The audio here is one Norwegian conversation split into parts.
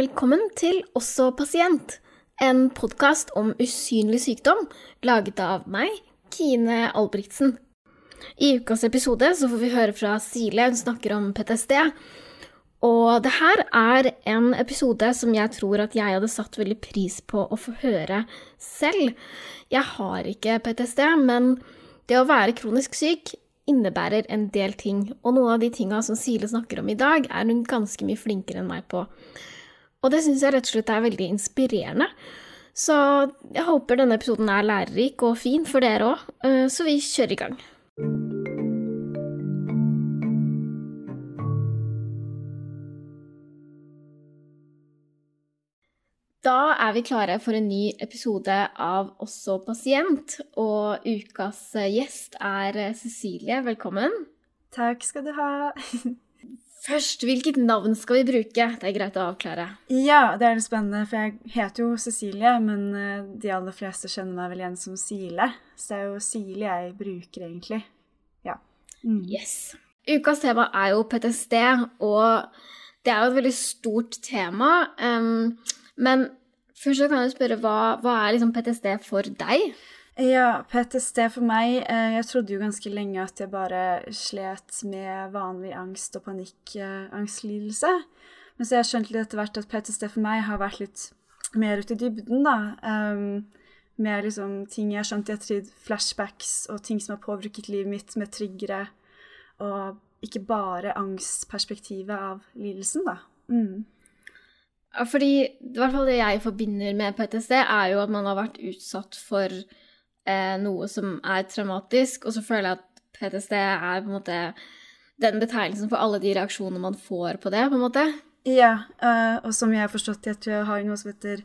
Velkommen til Også pasient, en podkast om usynlig sykdom laget av meg, Kine Albrigtsen. I ukas episode så får vi høre fra Sile, hun snakker om PTSD. Og det her er en episode som jeg tror at jeg hadde satt veldig pris på å få høre selv. Jeg har ikke PTSD, men det å være kronisk syk innebærer en del ting, og noen av de tinga som Sile snakker om i dag, er hun ganske mye flinkere enn meg på. Og det syns jeg rett og slett er veldig inspirerende. Så jeg håper denne episoden er lærerik og fin for dere òg, eh, så vi kjører i gang. Da er vi klare for en ny episode av Også pasient, og ukas gjest er Cecilie. Velkommen. Takk skal du ha. Først, hvilket navn skal vi bruke? Det er greit å avklare. Ja, det er litt spennende, for jeg heter jo Cecilie, men eh, de aller fleste kjenner meg vel igjen som Sile. Så det er jo Sile jeg bruker, egentlig. Ja. Mm. Yes. Ukas tema er jo PTSD, og det er jo et veldig stort tema. Um, men først så kan jeg spørre, hva, hva er liksom PTSD for deg? Ja, PTSD for meg eh, Jeg trodde jo ganske lenge at jeg bare slet med vanlig angst og panikkangstlidelse. Men så har jeg skjønt litt etter hvert at PTSD for meg har vært litt mer ute i dybden, da. Um, med liksom ting jeg har skjønt i ettertid, flashbacks og ting som har påvirket livet mitt med triggere. Og ikke bare angstperspektivet av lidelsen, da. Mm. Fordi i hvert fall det jeg forbinder med PTSD, er jo at man har vært utsatt for eh, noe som er traumatisk, og så føler jeg at PTSD er på en måte den betegnelsen for alle de reaksjonene man får på det, på en måte. Ja, uh, og som jeg har forstått, jeg tror jeg har noe som heter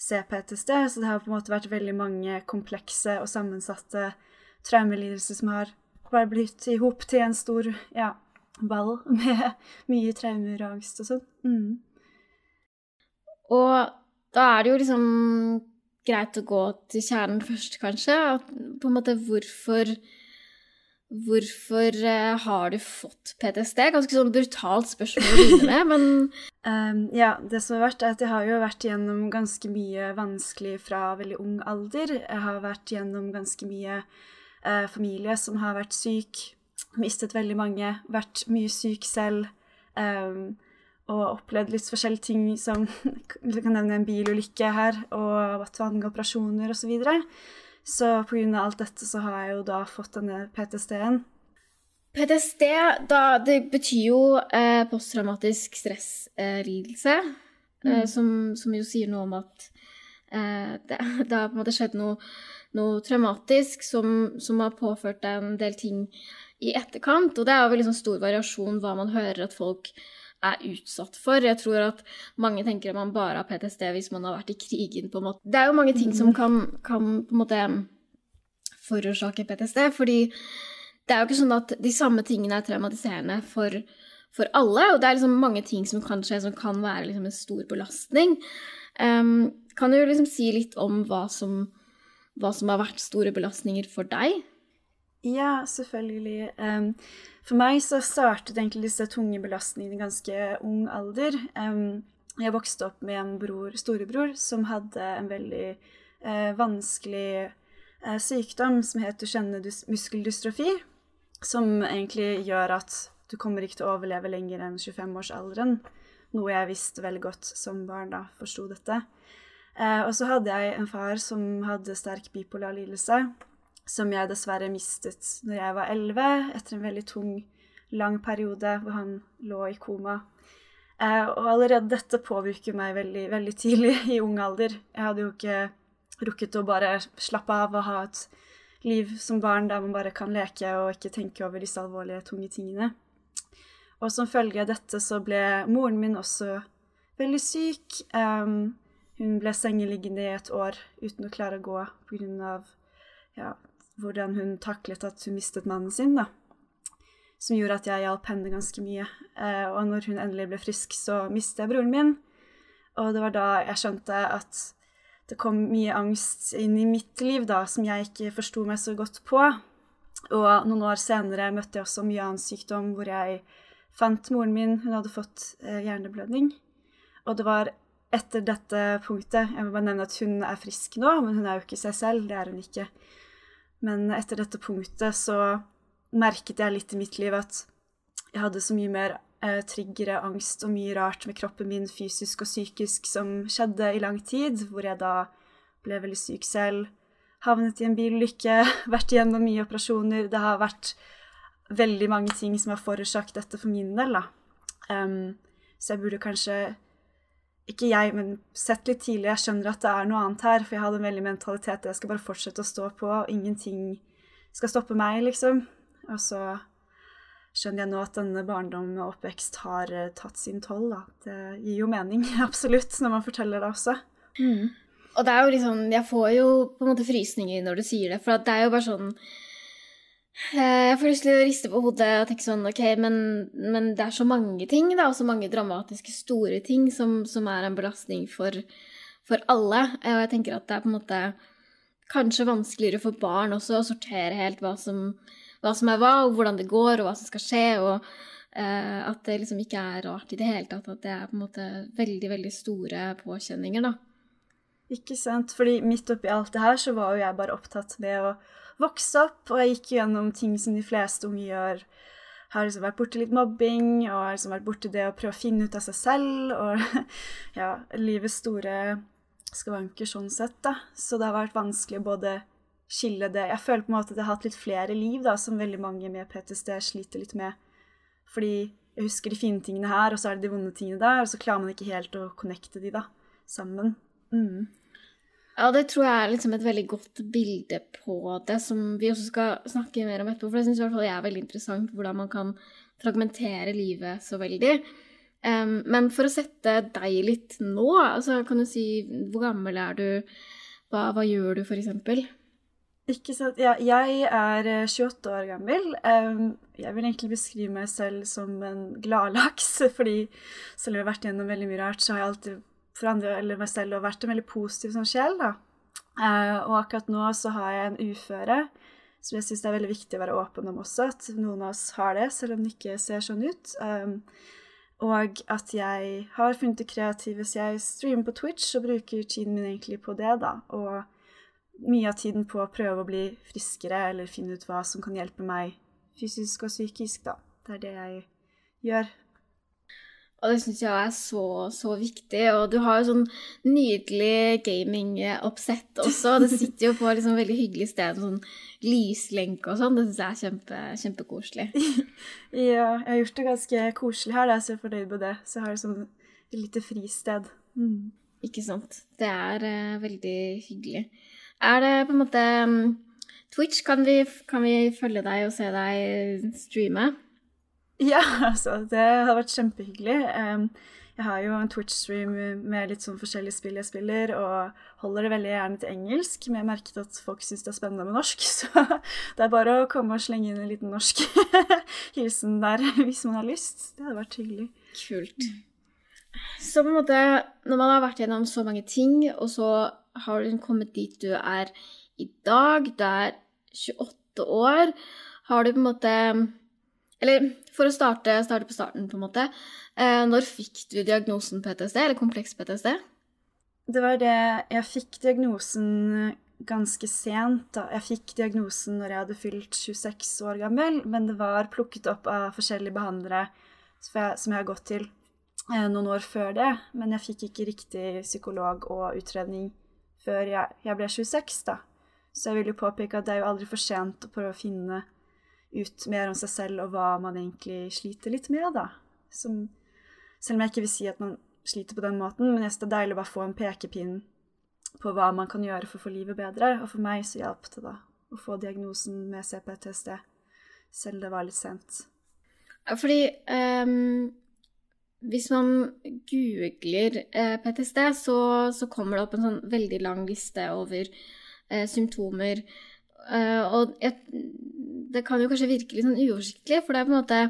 CPTSD, så det har på en måte vært veldig mange komplekse og sammensatte traumelidelser som har bare blitt i hop til en stor ja, ball med mye traumer og angst og sånn. Mm. Og da er det jo liksom greit å gå til kjernen først, kanskje. At, på en måte hvorfor Hvorfor uh, har du fått PTSD? Ganske sånn brutalt spørsmål å begynne med, men um, Ja, det som har vært, er at jeg har jo vært gjennom ganske mye vanskelig fra veldig ung alder. Jeg har vært gjennom ganske mye uh, familie som har vært syk, mistet veldig mange, vært mye syk selv. Um, og opplevd litt forskjellige ting som Du kan nevne en bilulykke her, og hatt mange operasjoner osv. Så, videre. så pga. alt dette så har jeg jo da fått denne PTSD-en. PTSD, da, det betyr jo eh, posttraumatisk stresslidelse, eh, mm. som, som, jo sier noe om at eh, det, det, har på en måte skjedd noe, noe traumatisk som, som, har påført deg en del ting i etterkant. Og det er jo veldig sånn stor variasjon hva man hører at folk er utsatt for. Jeg tror at mange tenker at man bare har PTSD hvis man har vært i krigen. på en måte. Det er jo mange ting som kan, kan på en måte forårsake PTSD. fordi det er jo ikke sånn at de samme tingene er traumatiserende for, for alle. Og det er liksom mange ting som kan skje som kan være liksom en stor belastning. Um, kan du liksom si litt om hva som, hva som har vært store belastninger for deg? Ja, selvfølgelig. Um, for meg så startet egentlig disse tunge belastningene i ganske ung alder. Um, jeg vokste opp med en bror, storebror som hadde en veldig uh, vanskelig uh, sykdom som het Duchenne muskeldystrofi, som egentlig gjør at du kommer ikke til å overleve lenger enn 25-årsalderen. Noe jeg visste veldig godt som barn da forsto dette. Uh, og så hadde jeg en far som hadde sterk bipolar lidelse, som jeg dessverre mistet når jeg var elleve, etter en veldig tung, lang periode hvor han lå i koma. Eh, og allerede dette påvirker meg veldig, veldig tidlig i ung alder. Jeg hadde jo ikke rukket å bare slappe av og ha et liv som barn der man bare kan leke og ikke tenke over disse alvorlige, tunge tingene. Og som følge av dette så ble moren min også veldig syk. Um, hun ble sengeliggende i et år uten å klare å gå pga. Ja, hvordan hun taklet at hun mistet mannen sin, da. Som gjorde at jeg hjalp henne ganske mye. Eh, og når hun endelig ble frisk, så mistet jeg broren min. Og det var da jeg skjønte at det kom mye angst inn i mitt liv da, som jeg ikke forsto meg så godt på. Og noen år senere møtte jeg også mye annen sykdom, hvor jeg fant moren min. Hun hadde fått eh, hjerneblødning. Og det var etter dette punktet Jeg må bare nevne at hun er frisk nå, men hun er jo ikke seg selv. Det er hun ikke. Men etter dette punktet så merket jeg litt i mitt liv at jeg hadde så mye mer eh, triggere, angst og mye rart med kroppen min, fysisk og psykisk, som skjedde i lang tid, hvor jeg da ble veldig syk selv, havnet i en bilulykke, vært igjennom mye operasjoner. Det har vært veldig mange ting som har forårsaket dette for min del, da. Um, så jeg burde kanskje ikke jeg, men sett litt tidlig. Jeg skjønner at det er noe annet her, for jeg hadde en veldig mentalitet jeg skal bare fortsette å stå på, og ingenting skal stoppe meg, liksom. Og så skjønner jeg nå at denne barndom og oppvekst har uh, tatt sin toll, da. Det gir jo mening, absolutt, når man forteller det også. Mm. Og det er jo liksom Jeg får jo på en måte frysninger når du sier det, for det er jo bare sånn Eh, jeg får lyst til å riste på hodet og tenke sånn OK, men, men det er så mange ting, da, og så mange dramatiske, store ting som, som er en belastning for, for, alle. Eh, og jeg tenker at det er på en måte kanskje vanskeligere for barn også å sortere helt hva som, hva som er hva, og hvordan det går, og hva som skal skje. og uh, at det liksom ikke er rart i det hele tatt at det er på en måte veldig, veldig store påkjenninger, da. Ikke sant. Fordi midt oppi alt det her så var jo jeg bare opptatt med å vokste opp, og jeg gikk gjennom ting som de fleste unge gjør. Jeg har liksom vært borti litt mobbing, og har liksom vært borti det å prøve å finne ut av seg selv, og ja, livets store skavanker sånn sett, da. Så det har vært vanskelig å både skille det Jeg føler på en måte at jeg har hatt litt flere liv, da, som veldig mange med PTSD sliter litt med. Fordi jeg husker de fine tingene her, og så er det de vonde tingene der, og så klarer man ikke helt å connecte de, da, sammen. Mm. Ja, det tror jeg er liksom et veldig godt bilde på det, som vi også skal snakke mer om etterpå. For det syns i hvert fall jeg er veldig interessant, hvordan man kan fragmentere livet så veldig. Um, men for å sette deg litt nå, altså, kan du si hvor gammel er du? Hva, hva gjør du, eksempel? Ikke sant. Ja, jeg er 28 eh, år gammel. Um, jeg vil egentlig beskrive meg selv som en gladlaks, fordi selv om jeg har vært gjennom veldig mye rart, så har jeg alltid for andre eller meg selv og vært en veldig positiv sånn sjel. da. Uh, og akkurat nå så har jeg en uføre som jeg syns er veldig viktig å være åpen om også. At noen av oss har det, selv om det ikke ser sånn ut. Um, og at jeg har funnet det kreative, så jeg streamer på Twitch og bruker tiden min egentlig på det, da. Og mye av tiden på å prøve å bli friskere eller finne ut hva som kan hjelpe meg fysisk og psykisk, da. Det er det jeg gjør. Og det syns jeg er så, så viktig. Og du har jo sånn nydelig gamingoppsett også. Det sitter jo på liksom veldig hyggelig sted, sånn lyslenke og sånn. Det syns jeg er kjempe, kjempekoselig. ja, jeg har gjort det ganske koselig her, da, så jeg er fornøyd med det. Så jeg har liksom et lite fristed. Mm. Ikke sant. Det er uh, veldig hyggelig. Er det på en måte um, Twitch, kan vi, kan vi følge deg og se deg streame? Ja, altså, det har vært kjempehyggelig. jeg har jo en Twitch-stream med litt sånn forskjellige spill jeg spiller, og holder det veldig gjerne til engelsk, men jeg merket at folk syns det er spennende med norsk, så det er bare å komme og slenge inn en liten norsk hilsen der hvis man har lyst. Det hadde vært hyggelig. Kult. Så på en måte, når man har vært gjennom så mange ting, og så har du kommet dit du er i dag, du er 28 år, har du på en måte eller for å starte, starte, på starten, på en måte. Eh, når fikk du diagnosen PTSD, eller kompleks PTSD? Det var det Jeg fikk diagnosen ganske sent. da. Jeg fikk diagnosen når jeg hadde fylt 26 år gammel, men det var plukket opp av forskjellige behandlere som jeg har gått til eh, noen år før det. Men jeg fikk ikke riktig psykolog og utredning før jeg, jeg ble 26, da. Så jeg vil jo påpeke at det er jo aldri for sent å prøve å finne ut mer om seg selv og hva man egentlig sliter litt med, da. Som, selv om jeg ikke vil si at man sliter på den måten, men jeg synes det er deilig å bare få en pekepinn på hva man kan gjøre for å få livet bedre. Og for meg så hjalp det da å få diagnosen med CPTSD, selv det var litt sent. Fordi um, hvis man googler uh, PTSD, så, så, kommer det opp en sånn veldig lang liste over uh, symptomer. Uh, og jeg det kan jo kanskje virke litt sånn uoversiktlig, for det er på en måte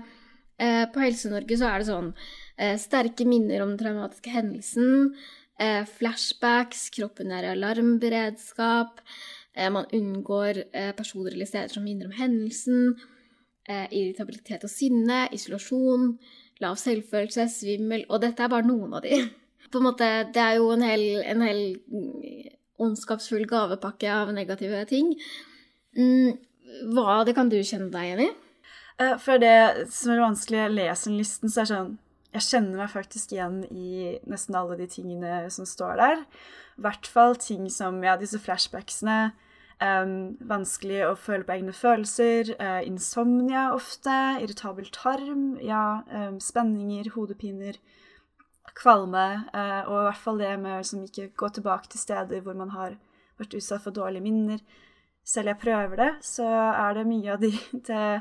eh, På Helse-Norge så er det sånn eh, sterke minner om den traumatiske hendelsen, eh, flashbacks, kroppen er i alarmberedskap, eh, man unngår eh, personer eller steder som minner om hendelsen, eh, irritabilitet og sinne, isolasjon, lav selvfølelse, svimmel Og dette er bare noen av de. på en måte, Det er jo en hel, en hel ondskapsfull gavepakke av negative ting. Mm, hva det kan du kjenne deg igjen i? Eh, for det som er vanskelig å listen, så er det sånn Jeg kjenner meg faktisk igjen i nesten alle de tingene som står der. I hvert fall ting som ja, disse flashbacksene. Um, vanskelig å føle på egne følelser. Uh, insomnia ofte. Irritabel tarm. Ja, um, spenninger, hodepiner. Kvalme. Uh, og i hvert fall det med å liksom, ikke gå tilbake til steder hvor man har vært utsatt for dårlige minner. Selv jeg prøver det, så er det mye av de til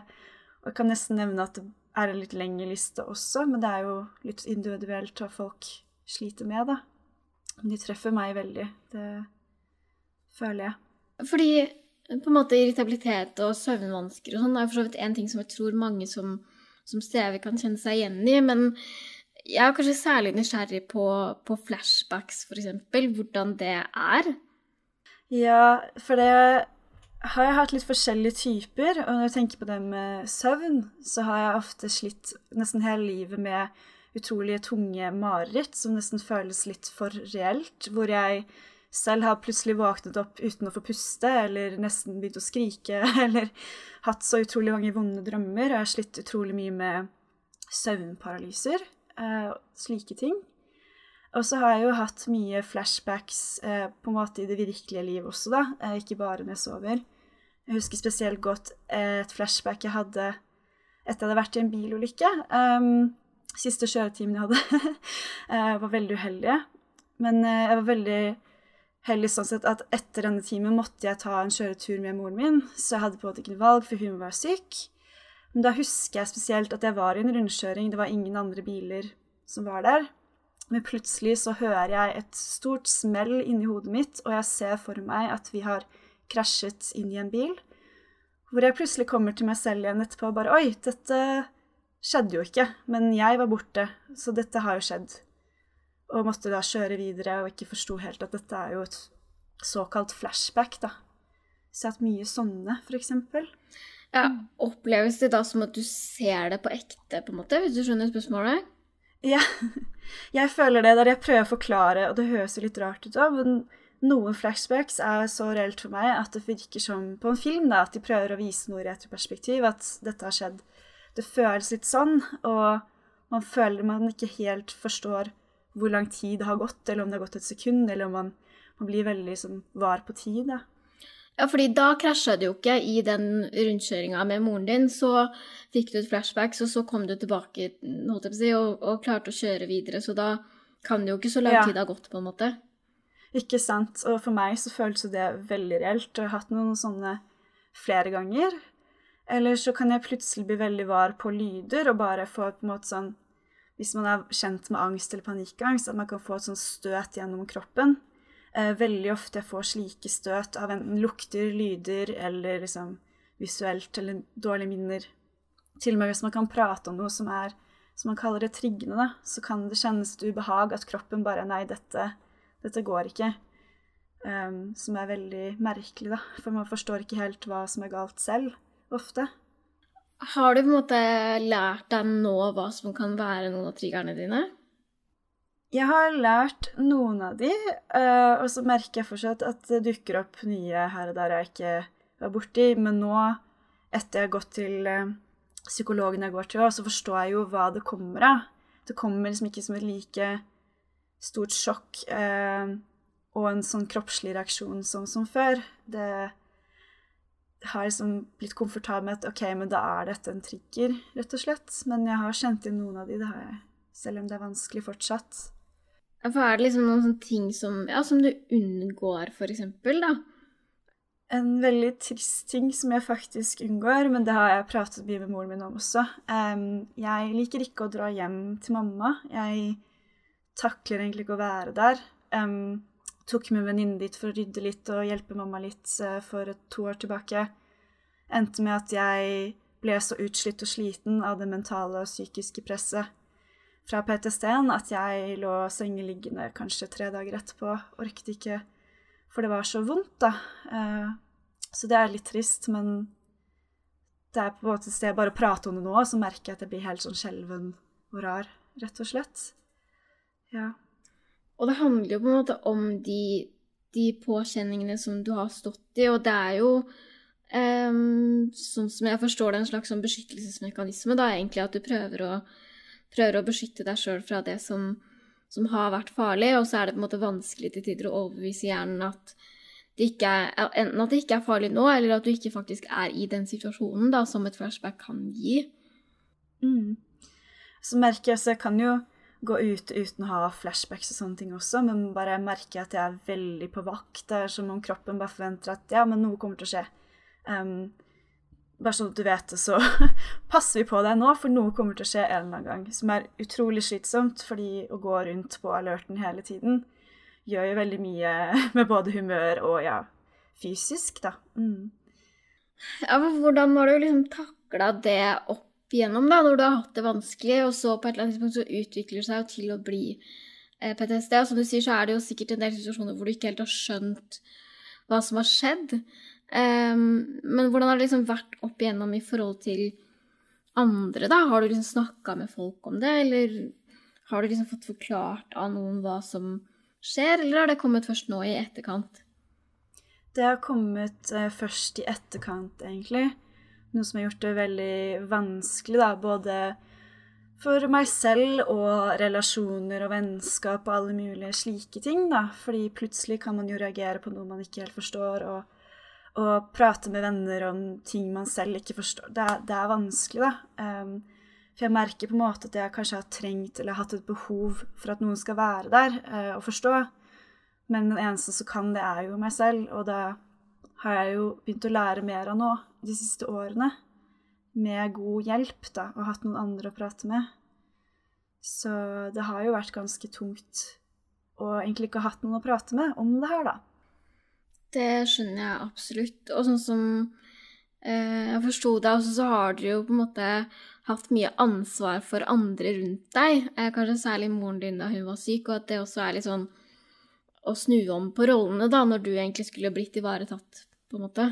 Og jeg kan nesten nevne at det er en litt lengre liste også, men det er jo litt individuelt hva folk sliter med, da. Men de treffer meg veldig. Det føler jeg. Fordi på en måte irritabilitet og søvnvansker og sånn er for så vidt en ting som jeg tror mange som, som strever, kan kjenne seg igjen i. Men jeg er kanskje særlig nysgjerrig på, på flashbacks, f.eks. Hvordan det er. Ja, for det har jeg hatt litt forskjellige typer. Og når jeg tenker på det med søvn, så har jeg ofte slitt nesten hele livet med utrolig tunge mareritt som nesten føles litt for reelt. Hvor jeg selv har plutselig våknet opp uten å få puste, eller nesten begynt å skrike, eller hatt så utrolig mange vonde drømmer. Og jeg har slitt utrolig mye med søvnparalyser. Uh, slike ting. Og så har jeg jo hatt mye flashbacks eh, på en måte i det virkelige liv også, da. Eh, ikke bare når jeg sover. Jeg husker spesielt godt et flashback jeg hadde etter jeg hadde vært i en bilulykke. Um, siste kjøretimen jeg hadde, jeg var veldig uheldig. Men uh, jeg var veldig heldig sånn sett at etter denne timen måtte jeg ta en kjøretur med moren min, så jeg hadde på en måte ikke noe valg, for hun var syk. Men da husker jeg spesielt at jeg var i en rundkjøring, det var ingen andre biler som var der. Men plutselig så hører jeg et stort smell inni hodet mitt, og jeg ser for meg at vi har krasjet inn i en bil. Hvor jeg plutselig kommer til meg selv igjen etterpå og bare Oi, dette skjedde jo ikke. Men jeg var borte, så dette har jo skjedd. Og måtte da kjøre videre og ikke forsto helt at dette er jo et såkalt flashback, da. Så jeg har hatt mye sånne, for eksempel. Ja, Oppleves det da som at du ser det på ekte, på en måte, hvis du skjønner spørsmålet? Ja, jeg føler det der jeg prøver å forklare, og det høres jo litt rart ut, da, men noen flashbacks er så reelt for meg at det virker som på en film, da, at de prøver å vise noe i retroperspektiv, at dette har skjedd. Det føles litt sånn, og man føler man ikke helt forstår hvor lang tid det har gått, eller om det har gått et sekund, eller om man, man blir veldig liksom, var på tid. da. Ja, fordi da krasja du jo ikke i den rundkjøringa med moren din. Så fikk du et flashback, og så kom du tilbake si, og, og klarte å kjøre videre. Så da kan det jo ikke så lang tid ha gått, på en måte. Ikke sant. Og for meg så føles det veldig reelt. Og jeg har hatt noen sånne flere ganger. Eller så kan jeg plutselig bli veldig var på lyder og bare få på en måte sånn Hvis man er kjent med angst eller panikkangst, at man kan få et sånt støt gjennom kroppen. Eh, veldig ofte jeg får slike støt av enten lukter, lyder eller liksom visuelt eller dårlige minner. Til og med hvis man kan prate om noe som er som man kaller det triggende, så kan det kjennes et ubehag at kroppen bare Nei, dette dette går ikke. Um, som er veldig merkelig, da. For man forstår ikke helt hva som er galt selv, ofte. Har du på en måte lært deg nå hva som kan være noen av triggerne dine? Jeg har lært noen av de, uh, og så merker jeg fortsatt at det dukker opp nye her og der jeg ikke var borti. Men nå, etter jeg har gått til uh, psykologen jeg går til, så forstår jeg jo hva det kommer av. Det kommer liksom ikke som et like stort sjokk eh, og en sånn kroppslig reaksjon som, som før. Det har liksom blitt komfortabel med at OK, men da er dette en trigger, rett og slett. Men jeg har kjent inn noen av de, det har jeg. Selv om det er vanskelig fortsatt. For er det liksom noen sånne ting som, ja, som du unngår, eksempel, da? En veldig trist ting som jeg faktisk unngår, men det har jeg pratet mye med moren min om også. Jeg liker ikke å dra hjem til mamma. Jeg takler egentlig ikke å være der. Um, tok med venninnen dit for å rydde litt og hjelpe mamma litt uh, for to år tilbake. Endte med at jeg ble så utslitt og sliten av det mentale og psykiske presset fra PTSD-en at jeg lå sengeliggende kanskje tre dager etterpå. Orket ikke, for det var så vondt, da. Uh, så det er litt trist, men det er på en måte et sted bare å prate om det nå, så merker jeg at jeg blir helt sånn skjelven og rar, rett og slett. Ja. og det handler jo på en måte om de, de påkjenningene som du har stått i, og det er jo um, sånn som jeg forstår det, en slags sånn beskyttelsesmekanisme, da, egentlig at du prøver å, prøver å beskytte deg sjøl fra det som, som, har vært farlig, og så er det på en måte vanskelig til tider å overbevise hjernen at det ikke er, enten at det ikke er farlig nå, eller at du ikke faktisk er i den situasjonen da, som et flashback kan gi. Mm. Så merker jeg så jeg kan jo gå ut uten å ha flashbacks og sånne ting også, men bare merker at jeg er veldig på vakt. Det er som om kroppen bare forventer at ja, men noe kommer til å skje. Um, bare sånn at du vet det, så passer vi på deg nå, for noe kommer til å skje en eller annen gang. Som er utrolig slitsomt, fordi å gå rundt på alerten hele tiden gjør jo veldig mye med både humør og ja, fysisk, da. Mm. Ja, men hvordan har du liksom takla det opp igjennom, da, når du har hatt det vanskelig, og så på et eller annet tidspunkt så utvikler det seg til å bli eh, PTSD? Og som du sier, så er det jo sikkert en del situasjoner hvor du ikke helt har skjønt hva som har skjedd. Um, men hvordan har det liksom vært opp igjennom i forhold til andre, da? Har du liksom snakka med folk om det, eller har du liksom fått forklart av noen hva som skjer, eller har det kommet først nå i etterkant? Det har kommet uh, først i etterkant, egentlig. Noe som har gjort det veldig vanskelig, da, både for meg selv og relasjoner og vennskap og alle mulige slike ting, da. Fordi plutselig kan man jo reagere på noe man ikke helt forstår, og, og prate med venner om ting man selv ikke forstår. Det er, det er vanskelig, da. Um, for jeg merker på en måte at jeg kanskje har trengt eller hatt et behov for at noen skal være der uh, og forstå. Men den eneste som kan det, er jo meg selv, og da har jeg jo begynt å lære mer av nå de siste årene. Med god hjelp, da, og hatt noen andre å prate med. Så det har jo vært ganske tungt å egentlig ikke ha hatt noen å prate med om det her, da. Det skjønner jeg absolutt. Og sånn som eh, jeg forsto deg, også, så har du jo på en måte hatt mye ansvar for andre rundt deg. Eh, kanskje særlig moren din da hun var syk, og at det også er litt sånn å snu om på rollene, da, når du egentlig skulle blitt ivaretatt, på en måte.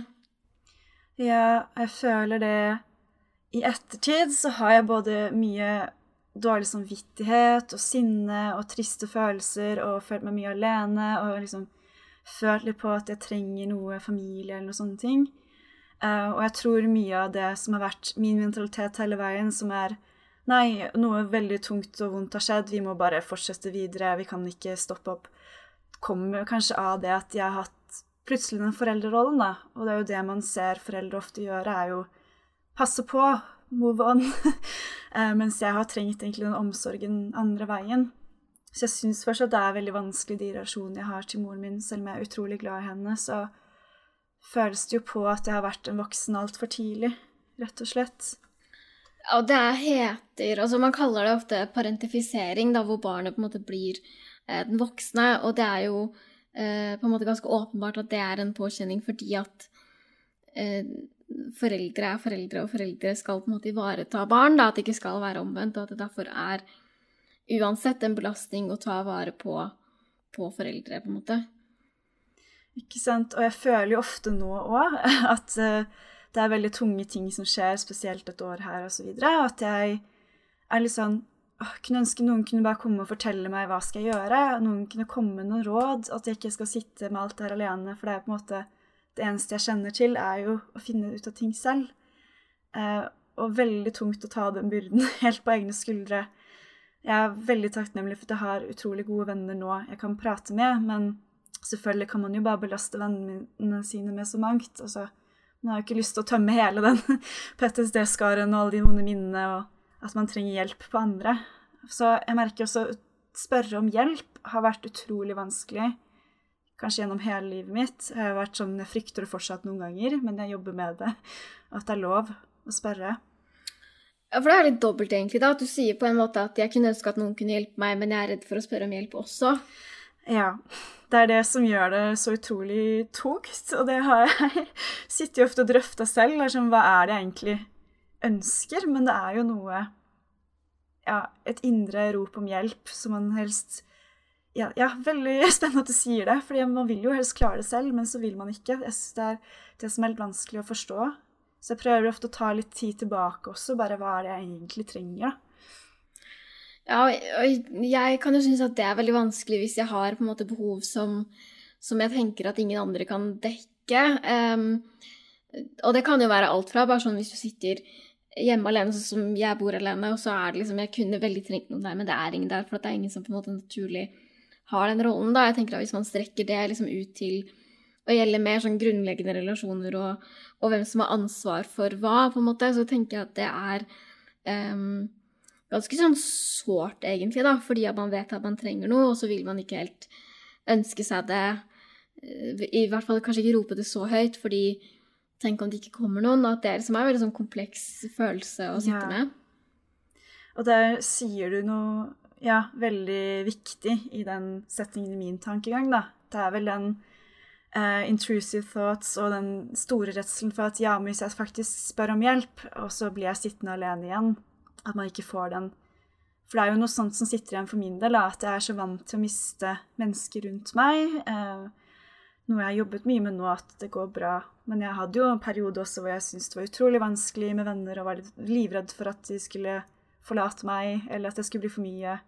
Ja, jeg føler det I ettertid så har jeg både mye dårlig samvittighet og sinne og triste følelser og følt meg mye alene og liksom følt litt på at jeg trenger noe familie eller noen sånne ting. Uh, og jeg tror mye av det som har vært min mentalitet hele veien, som er Nei, noe veldig tungt og vondt har skjedd, vi må bare fortsette videre, vi kan ikke stoppe opp. Kommer kanskje av det at jeg har hatt plutselig den foreldrerollen, da. Og det er jo det man ser foreldre ofte gjøre, er jo passe på, move on. uh, mens jeg har trengt egentlig den omsorgen andre veien. Så jeg syns fortsatt det er veldig vanskelig, de relasjonene jeg har til moren min, selv om jeg er utrolig glad i henne. Så føles det jo på at jeg har vært en voksen altfor tidlig, rett og slett. Ja, det heter Altså, man kaller det ofte parentifisering, da, hvor barnet på en måte blir eh, den voksne, og det er jo eh, på en måte ganske åpenbart at det er en påkjenning fordi at eh, foreldre er foreldre, og foreldre skal på en måte ivareta barn. Da, at det ikke skal være omvendt, og at det derfor er uansett en belastning å ta vare på, på foreldre, på en måte. Ikke sant. Og jeg føler jo ofte nå òg at uh, det er veldig tunge ting som skjer, spesielt et år her osv. At jeg er litt sånn kunne ønske noen kunne bare komme og fortelle meg hva skal jeg gjøre. Noen kunne komme med noen råd. At jeg ikke skal sitte med alt det her alene. For det er på en måte det eneste jeg kjenner til, er jo å finne ut av ting selv. Eh, og veldig tungt å ta den byrden helt på egne skuldre. Jeg er veldig takknemlig for at jeg har utrolig gode venner nå jeg kan prate med. Men selvfølgelig kan man jo bare belaste vennene sine med så mangt. Altså, man har jo ikke lyst til å tømme hele den PTSD-skaren og alle de vonde minnene. og at man trenger hjelp på andre. Så jeg merker også å spørre om hjelp har vært utrolig vanskelig. Kanskje gjennom hele livet mitt. Jeg har vært sånn, jeg frykter det fortsatt noen ganger, men jeg jobber med det. At det er lov å spørre. Ja, for det er litt dobbelt, egentlig. da, At du sier på en måte at jeg kunne ønske at noen kunne hjelpe meg, men jeg er redd for å spørre om hjelp også. Ja. Det er det som gjør det så utrolig tungt, og det har jeg sittet ofte og drøfta selv. Sånn, hva er det jeg egentlig ønsker, men det er jo noe Ja, et indre rop om hjelp som man helst ja, ja, veldig spennende at du sier det, for man vil jo helst klare det selv, men så vil man ikke. Jeg synes Det er det som er litt vanskelig å forstå. Så jeg prøver ofte å ta litt tid tilbake også, bare hva er det jeg egentlig trenger, da. Ja, og jeg kan jo synes at det er veldig vanskelig hvis jeg har på en måte behov som, som jeg tenker at ingen andre kan dekke. Um, og det kan jo være alt fra bare sånn hvis du sitter hjemme alene, sånn som jeg bor alene, og så er det liksom Jeg kunne veldig trengt noen der, men det er ingen der, for det er ingen som på en måte naturlig har den rollen, da. Jeg tenker at hvis man strekker det liksom ut til å gjelder mer sånn grunnleggende relasjoner og, og, hvem som har ansvar for hva, på en måte, så tenker jeg at det er um, ganske sånn sårt, egentlig, da, fordi at man vet at man trenger noe, og så vil man ikke helt ønske seg det. Eh, I hvert fall kanskje ikke rope det så høyt, fordi tenk om det ikke kommer noen, og at det liksom er en veldig sånn kompleks følelse å sitte ja. med. Og der sier du noe ja, veldig viktig i den settingen i min tankegang, da. Det er vel den uh, intrusive thoughts og den store redselen for at ja, men hvis jeg faktisk spør om hjelp, og så blir jeg sittende alene igjen, at man ikke får den For det er jo noe sånt som sitter igjen for min del, at jeg er så vant til å miste mennesker rundt meg. Uh, noe jeg har jobbet mye med nå, at det går bra. Men jeg hadde jo en periode også hvor jeg syntes det var utrolig vanskelig med venner, og var livredd for at de skulle forlate meg, eller at det skulle bli for mye.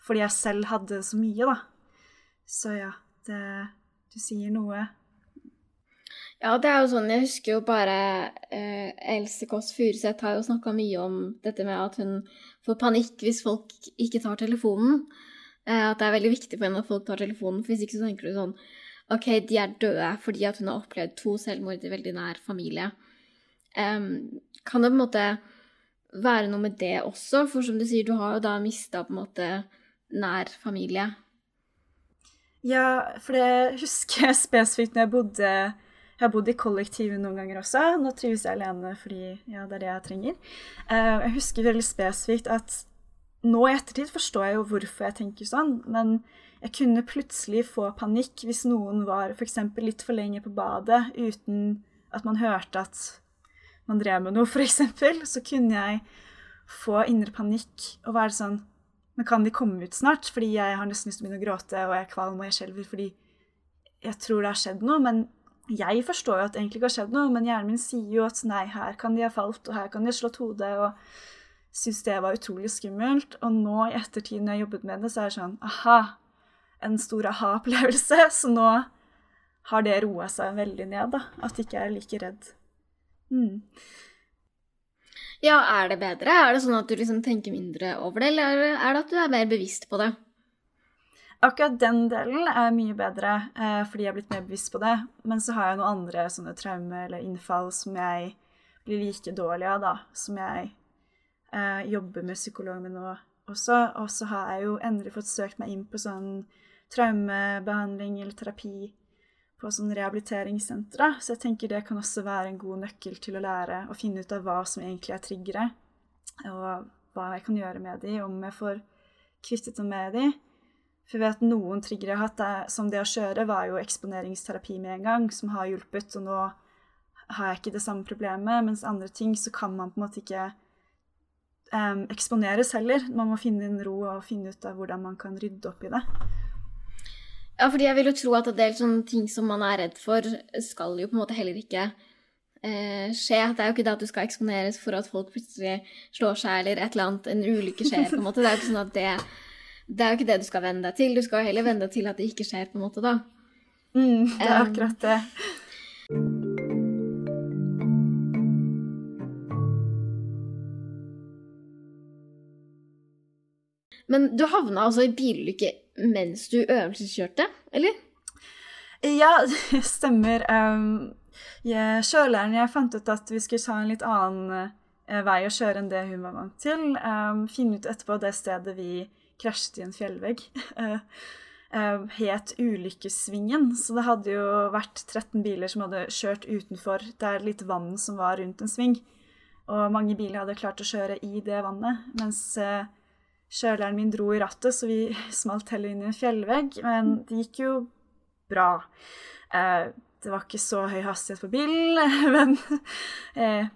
Fordi jeg selv hadde så mye, da. Så ja, det Du sier noe. Ja, det er jo sånn Jeg husker jo bare eh, Else Kåss Furuseth har jo snakka mye om dette med at hun får panikk hvis folk ikke tar telefonen. Eh, at det er veldig viktig for henne at folk tar telefonen, for hvis ikke så tenker du sånn OK, de er døde fordi at hun har opplevd to selvmord i veldig nær familie. Um, kan det på en måte være noe med det også? For som du sier, du har jo da mista på en måte nær familie. Ja, for det husker jeg spesifikt når jeg bodde Jeg har bodd i kollektivet noen ganger også. Nå trives jeg alene fordi ja, det er det jeg trenger. Uh, jeg husker veldig spesifikt at nå i ettertid forstår jeg jo hvorfor jeg tenker sånn, men jeg kunne plutselig få panikk hvis noen var f.eks. litt for lenge på badet uten at man hørte at man drev med noe, f.eks. Så kunne jeg få indre panikk og være sånn Men kan de komme ut snart? Fordi jeg har nesten lyst til å begynne å gråte, og jeg er kvalm og jeg skjelver fordi jeg tror det har skjedd noe. Men jeg forstår jo at det egentlig ikke har skjedd noe, men hjernen min sier jo at nei, her kan de ha falt, og her kan de ha slått hodet. og syns det var utrolig skummelt. Og nå i ettertid når jeg jobbet med det, så er det sånn aha, en stor aha-opplevelse. Så nå har det roa seg veldig ned, da. At jeg ikke er like redd. Mm. Ja, er det bedre? Er det sånn at du liksom tenker mindre over det, eller er det at du er mer bevisst på det? Akkurat den delen er mye bedre, eh, fordi jeg er blitt mer bevisst på det. Men så har jeg noen andre sånne traumer eller innfall som jeg blir like dårlig av, da. Som jeg eh, jobber med psykolog med nå også. Og så har jeg jo endelig fått søkt meg inn på sånn traumebehandling eller terapi på sånn rehabiliteringssentre. Så jeg tenker det kan også være en god nøkkel til å lære å finne ut av hva som egentlig er triggere, og hva jeg kan gjøre med de, om jeg får kvittet dem med de. For jeg vet noen triggere jeg har hatt, som det å kjøre, var jo eksponeringsterapi med en gang, som har hjulpet, og nå har jeg ikke det samme problemet, mens andre ting så kan man på en måte ikke um, eksponeres heller. Man må finne en ro og finne ut av hvordan man kan rydde opp i det. Ja, fordi jeg vil jo tro at en del sånne ting som man er redd for, skal jo på en måte heller ikke eh, skje. Det er jo ikke det at du skal eksponeres for at folk plutselig slår seg eller et eller annet, en ulykke skjer, på en måte. Det er jo ikke sånn at det Det er jo ikke det du skal venne deg til. Du skal jo heller venne deg til at det ikke skjer, på en måte, da. Mm, det er akkurat det. Men du havna altså i bilulykke mens du øvelseskjørte, eller? Ja, det stemmer. Jeg, kjøleren jeg fant ut at vi skulle ta en litt annen uh, vei å kjøre enn det hun var vant til. Finne ut etterpå det stedet vi krasjet i en fjellvegg. het Ulykkessvingen. Så det hadde jo vært 13 biler som hadde kjørt utenfor. Det er litt vann som var rundt en sving. Og mange biler hadde klart å kjøre i det vannet. Mens uh, Kjøleren min dro i rattet, så vi smalt heller inn i en fjellvegg. Men det gikk jo bra. Eh, det var ikke så høy hastighet på bilen, men eh,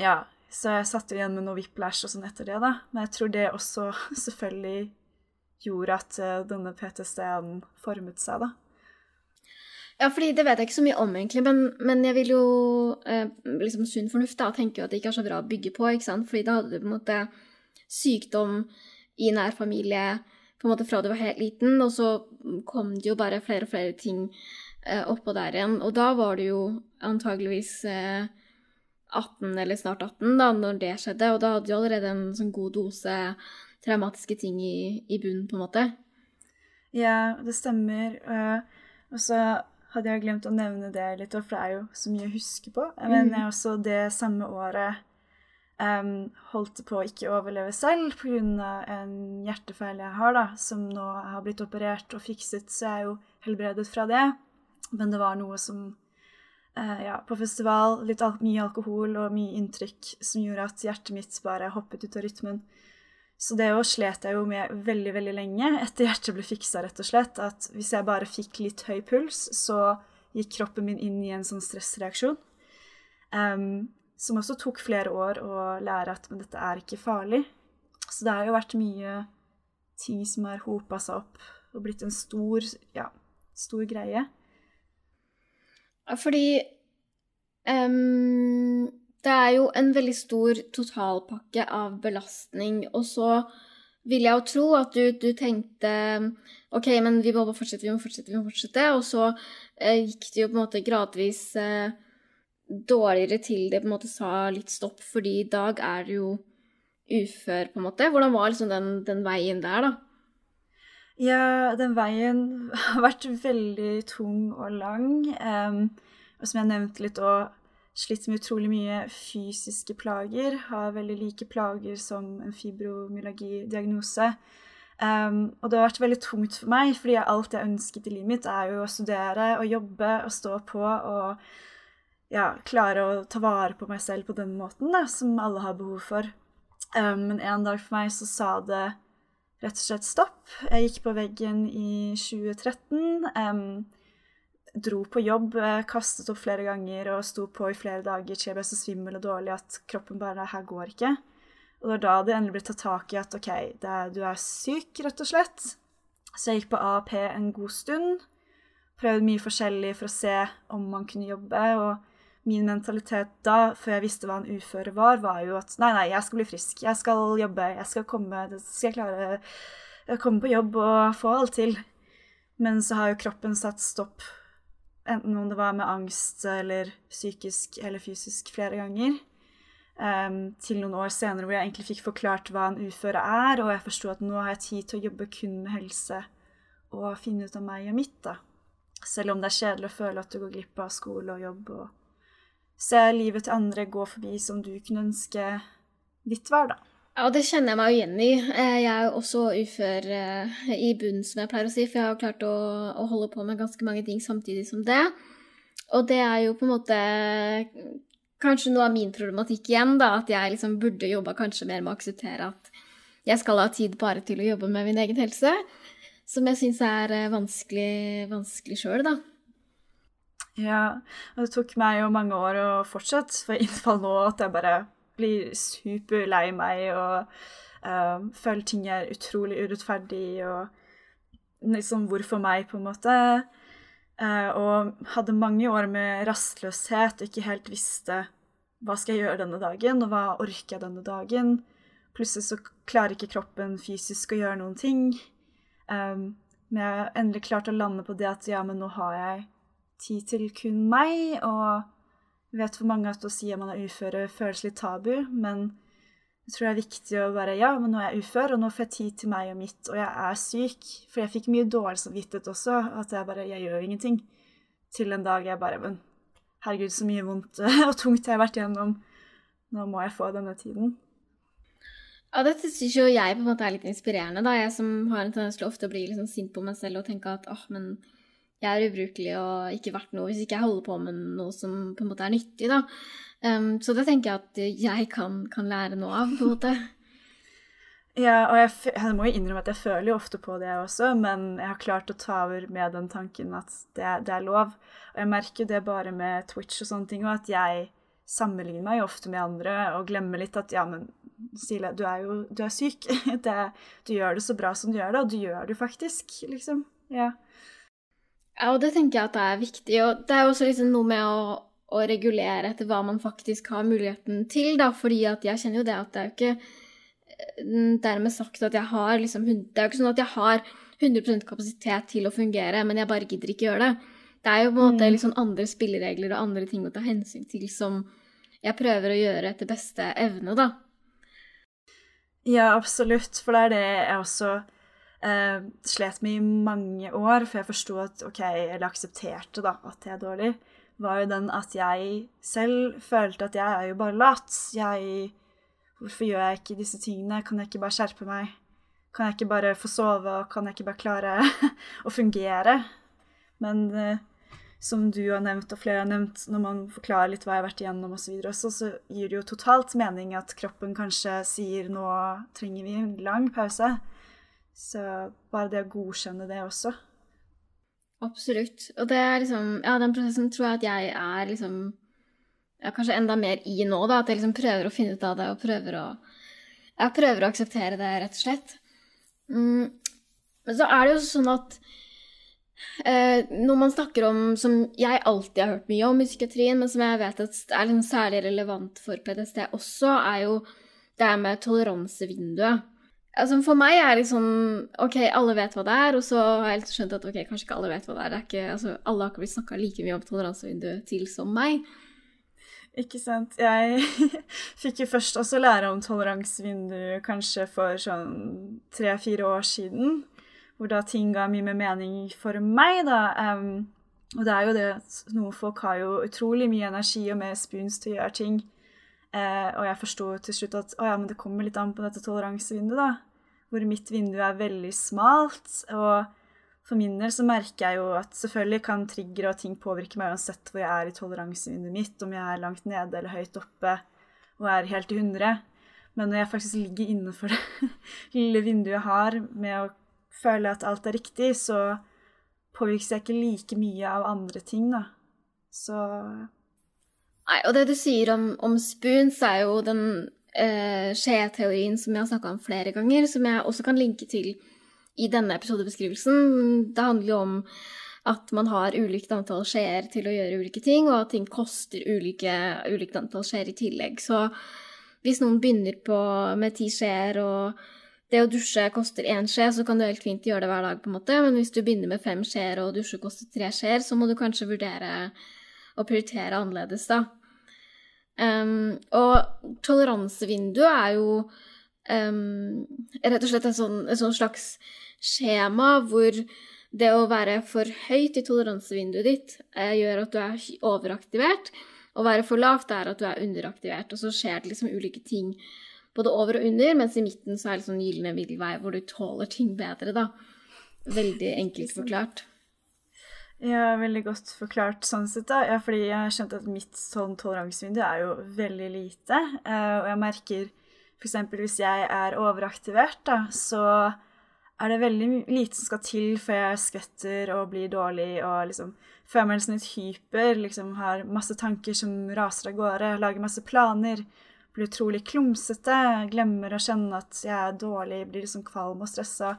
Ja. Så jeg satt igjen med noe whiplash og sånn etter det, da. Men jeg tror det også selvfølgelig gjorde at uh, denne PTSD-en formet seg, da. Ja, fordi det vet jeg ikke så mye om, egentlig, men, men jeg vil jo eh, liksom Sunn fornuft da, tenker jo at det ikke er så bra å bygge på, ikke sant? Fordi da hadde du på en måte sykdom i nær familie på en måte fra du var helt liten, og så kom det jo bare flere og flere ting eh, oppå der igjen. Og da var du jo antageligvis eh, 18 eller snart 18 da når det skjedde, og da hadde du allerede en sånn god dose traumatiske ting i, i bunnen, på en måte. Ja, det stemmer. Uh, og så hadde jeg glemt å nevne det litt, for det er jo så mye å huske på. Men jeg også det samme året um, holdt på å ikke overleve selv pga. en hjertefeil jeg har, da, som nå har blitt operert og fikset, så jeg er jo helbredet fra det. Men det var noe som uh, Ja, på festival, litt al mye alkohol og mye inntrykk som gjorde at hjertet mitt bare hoppet ut av rytmen. Så det òg slet jeg jo med veldig, veldig lenge etter hjertet ble fiksa, rett og slett. At hvis jeg bare fikk litt høy puls, så gikk kroppen min inn i en sånn stressreaksjon. Um, som også tok flere år å lære at men dette er ikke farlig. Så det har jo vært mye ting som har hopa seg opp og blitt en stor, ja, stor greie. Fordi um, det er jo en veldig stor totalpakke av belastning, og så vil jeg jo tro at du, du tenkte OK, men vi må fortsette, vi må fortsette, vi må fortsette. Og så eh, gikk det jo på en måte gradvis eh, dårligere til det på en måte sa litt stopp, fordi i dag er du jo ufør, på en måte. Hvordan var liksom den, den veien der, da? Ja, den veien har vært veldig tung og lang. Um, og som jeg nevnte litt òg, slitt med utrolig mye fysiske plager. Har veldig like plager som en fibromyalgi-diagnose. Um, og det har vært veldig tungt for meg, fordi alt jeg ønsket i livet mitt, er jo å studere og jobbe og stå på og ja, klare å ta vare på meg selv på den måten, da, som alle har behov for. Um, men en dag for meg så sa det rett og slett stopp. Jeg gikk på veggen i 2013. Um, dro på jobb, eh, kastet opp flere ganger og sto på i flere dager til jeg ble så svimmel og dårlig at kroppen bare Her går ikke. Og det var da det endelig ble tatt tak i at OK, er, du er syk, rett og slett. Så jeg gikk på AAP en god stund. Prøvde mye forskjellig for å se om man kunne jobbe. og min mentalitet da, før jeg visste hva en uføre var, var jo at nei, nei, jeg skal bli frisk. Jeg skal jobbe. Jeg skal komme, skal jeg klare å komme på jobb og få alt til. Men så har jo kroppen satt stopp, enten om det var med angst eller psykisk eller fysisk flere ganger. Um, til noen år senere hvor jeg egentlig fikk forklart hva en uføre er, og jeg forsto at nå har jeg tid til å jobbe kun med helse og finne ut av meg og mitt, da. Selv om det er kjedelig å føle at du går glipp av skole og jobb og se livet til andre gå forbi som du kunne ønske ditt var, da. Ja, det kjenner jeg meg jo igjen i. Eh, jeg er jo også ufør eh, i bunnen, som jeg pleier å si, for jeg har klart å, å, holde på med ganske mange ting samtidig som det. Og det er jo på en måte kanskje noe av min problematikk igjen, da, at jeg liksom burde jobba kanskje mer med å akseptere at jeg skal ha tid bare til å jobbe med min egen helse, som jeg syns er eh, vanskelig, vanskelig sjøl, da. Ja, og det tok meg jo mange år å fortsette for innfall nå at jeg bare blir superlei meg og uh, føler ting er utrolig urettferdig og liksom hvorfor meg, på en måte. Uh, og hadde mange år med rastløshet og ikke helt visste hva skal jeg gjøre denne dagen, og hva orker jeg denne dagen. Plutselig så klarer ikke kroppen fysisk å gjøre noen ting. Um, men jeg har endelig klart å lande på det at ja, men nå har jeg tid til kun meg, og vet for mange at å si at man er uføre føles litt tabu, men jeg tror det er viktig å bare Ja, men nå er jeg ufør, og nå får jeg tid til meg og mitt, og jeg er syk. For jeg fikk mye dårlig samvittighet også, at jeg bare Jeg gjør ingenting. Til en dag jeg bare Men herregud, så mye vondt og tungt jeg har vært igjennom. Nå må jeg få denne tiden. Ja, dette syns jo jeg på en måte er litt inspirerende, da. Jeg som har en tendens til ofte å bli liksom sint på meg selv og tenke at åh, oh, men jeg er ubrukelig og ikke verdt noe hvis ikke jeg holder på med noe som på en måte er nyttig, da. Um, så det tenker jeg at jeg kan, kan, lære noe av, på en måte. Ja, og jeg, jeg, må jo innrømme at jeg føler jo ofte på det, også, men jeg har klart å ta over med den tanken at det, det er lov. Og jeg merker det bare med Twitch og sånne ting, og at jeg sammenligner meg ofte med andre og glemmer litt at ja, men Stile, du er jo du er syk. Det, du gjør det så bra som du gjør det, og du gjør det faktisk, liksom. Ja. Ja, og det tenker jeg at det er viktig. Og det er jo også liksom noe med å, å, regulere etter hva man faktisk har muligheten til, da. Fordi at jeg kjenner jo det at det er jo ikke dermed sagt at jeg har liksom Det er jo ikke sånn at jeg har 100% kapasitet til å fungere, men jeg bare gidder ikke gjøre det. Det er jo på en måte liksom andre spilleregler og andre ting å ta hensyn til som jeg prøver å gjøre etter beste evne, da. Ja, absolutt. For det er det jeg også eh, slet med i mange år. For jeg forsto at OK, eller aksepterte da at jeg er dårlig. Var jo den at jeg selv følte at jeg er jo bare lat. Jeg Hvorfor gjør jeg ikke disse tingene? Kan jeg ikke bare skjerpe meg? Kan jeg ikke bare få sove, kan jeg ikke bare klare å fungere? Men eh, som du har nevnt, og flere har nevnt, når man forklarer litt hva jeg har vært igjennom osv., så, så gir det jo totalt mening at kroppen kanskje sier nå trenger vi en lang pause. Så bare det å godkjenne det også. Absolutt. Og det er liksom Ja, den prosessen tror jeg at jeg er liksom ja, kanskje enda mer i nå, da. At jeg liksom prøver å finne ut av det og prøver å Jeg prøver å akseptere det, rett og slett. Mm. Men så er det jo sånn at Eh, når man snakker om, som jeg alltid har hørt mye om i psykiatrien, men som jeg vet er liksom særlig relevant for PTSD også, er jo det med toleransevinduet. Altså for meg er det liksom OK, alle vet hva det er, og så har jeg skjønt at ok, kanskje ikke alle vet hva det er. det er ikke, altså, alle har ikke blitt snakka like mye om toleransevinduet til som meg. Ikke sant. Jeg fikk jo først også lære om toleransevindu kanskje for sånn tre-fire år siden hvor da ting ga mye mer mening for meg, da. Um, og det er jo det Noen folk har jo utrolig mye energi og mer spoons til å gjøre ting. Uh, og jeg forsto til slutt at å ja, men det kommer litt an på dette toleransevinduet, da. Hvor mitt vindu er veldig smalt. Og for min del så merker jeg jo at selvfølgelig kan trigger og ting påvirke meg uansett hvor jeg er i toleransevinduet mitt, om jeg er langt nede eller høyt oppe og er helt i hundre. Men når jeg faktisk ligger innenfor det lille vinduet jeg har med å føle at alt er riktig, så påvirkes jeg ikke like mye av andre ting, da. Så Nei, og det du sier om, om spoons, er jo den eh, skjeteorien som jeg har snakka om flere ganger, som jeg også kan linke til i denne episodebeskrivelsen. Det handler jo om at man har ulikt antall skjeer til å gjøre ulike ting, og at ting koster ulike, ulikt antall skjeer i tillegg. Så hvis noen begynner på, med ti skjeer og det å dusje koster én skje, så kan du helt fint gjøre det hver dag, på en måte. Men hvis du begynner med fem skjeer, og dusje koster tre skjeer, så må du kanskje vurdere å prioritere annerledes, da. Um, og toleransevinduet er jo um, rett og slett et sånn, sånn slags skjema hvor det å være for høyt i toleransevinduet ditt eh, gjør at du er overaktivert, Å være for lavt er at du er underaktivert. Og så skjer det liksom ulike ting både over og under, mens i midten så er det sånn gylne middelvei hvor du tåler ting bedre, da. Veldig enkelt forklart. Ja, veldig godt forklart sånn sett, da. Ja, fordi jeg har skjønt at mitt sånn toleransevindu er jo veldig lite. Uh, og jeg merker f.eks. hvis jeg er overaktivert, da, så er det veldig lite som skal til før jeg skvetter og blir dårlig og liksom nesten litt hyper, liksom har masse tanker som raser av gårde, lager masse planer blir utrolig klumsete, glemmer å kjenne at jeg er dårlig, blir liksom kvalm og stressa.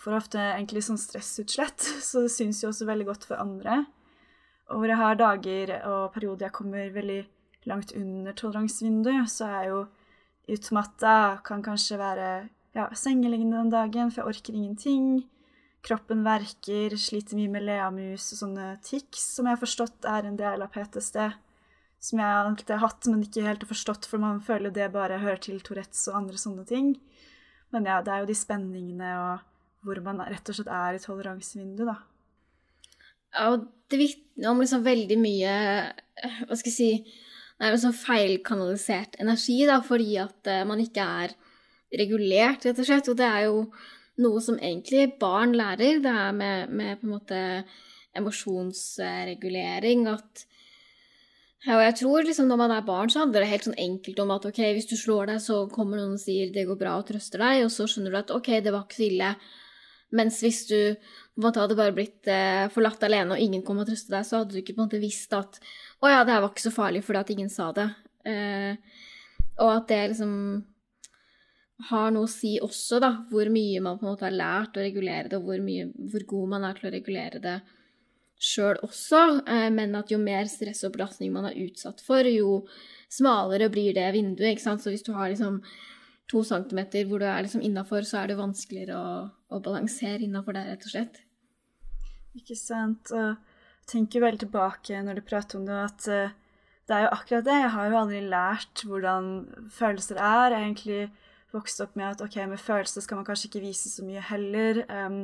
Får ofte egentlig sånn stressutslett, så det syns jo også veldig godt for andre. Og hvor jeg har dager og perioder jeg kommer veldig langt under toleransevinduet, så er jeg jo utmatta, kan kanskje være ja, sengeliggende den dagen, for jeg orker ingenting. Kroppen verker, sliter mye med leamus og sånne tics, som jeg har forstått er en del av PTSD som jeg alltid har hatt, men ikke helt har forstått, for man føler det bare hører til Tourettes og andre sånne ting. Men ja, det er jo de spenningene og hvor man rett og slett er i toleransevinduet, da. Ja, og det vitner om liksom veldig mye Hva skal jeg si Nei, liksom feilkanalisert energi, da, fordi at uh, man ikke er regulert, rett og slett. Og det er jo noe som egentlig barn lærer. Det er med, med på en måte emosjonsregulering at ja, og jeg tror liksom når man er barn, så handler det helt sånn enkelt om at ok, hvis du slår deg, så kommer noen og sier 'det går bra' og trøster deg, og så skjønner du at ok, det var ikke så ille. Mens hvis du på en måte hadde bare blitt eh, forlatt alene, og ingen kom og trøste deg, så hadde du ikke på en måte visst at 'å ja, det her var ikke så farlig fordi at ingen sa det'. Eh, og at det liksom har noe å si også, da, hvor mye man på en måte har lært å regulere det, og hvor, mye, hvor god man er til å regulere det sjøl også, eh, men at jo mer stress og belastning man er utsatt for, jo smalere blir det vinduet. ikke sant? Så hvis du har liksom to centimeter hvor du er liksom innafor, så er det vanskeligere å, å balansere innafor der, rett og slett. Ikke sant. Og tenker veldig tilbake når du prater om det, at uh, det er jo akkurat det. Jeg har jo aldri lært hvordan følelser er. Jeg har egentlig vokst opp med at ok, med følelser skal man kanskje ikke vise så mye heller. Um,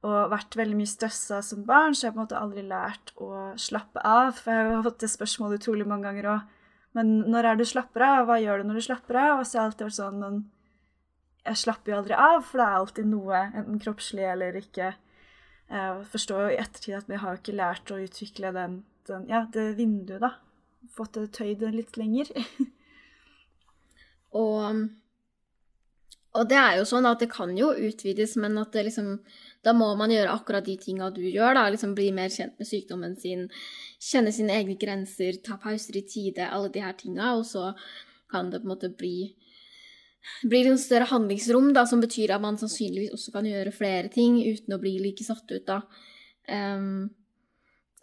og vært veldig mye stressa som barn, så jeg har på en måte aldri lært å slappe av. For jeg har fått det spørsmålet utrolig mange ganger òg. Men når er du slapper av? Hva gjør du når du slapper av? Og så har jeg alltid vært sånn Men jeg slapper jo aldri av, for det er alltid noe, enten kroppslig eller ikke. Jeg forstår jo i ettertid at vi har ikke lært å utvikle den, den, ja, det vinduet, da. Fått det tøyd litt lenger. og, og det er jo sånn at det kan jo utvides, men at det liksom da må man gjøre akkurat de tinga du gjør. da, liksom Bli mer kjent med sykdommen sin, kjenne sine egne grenser, ta pauser i tide, alle de her tinga. Og så kan det på en måte bli blir det en større handlingsrom, da, som betyr at man sannsynligvis også kan gjøre flere ting uten å bli like satt ut. da. Um,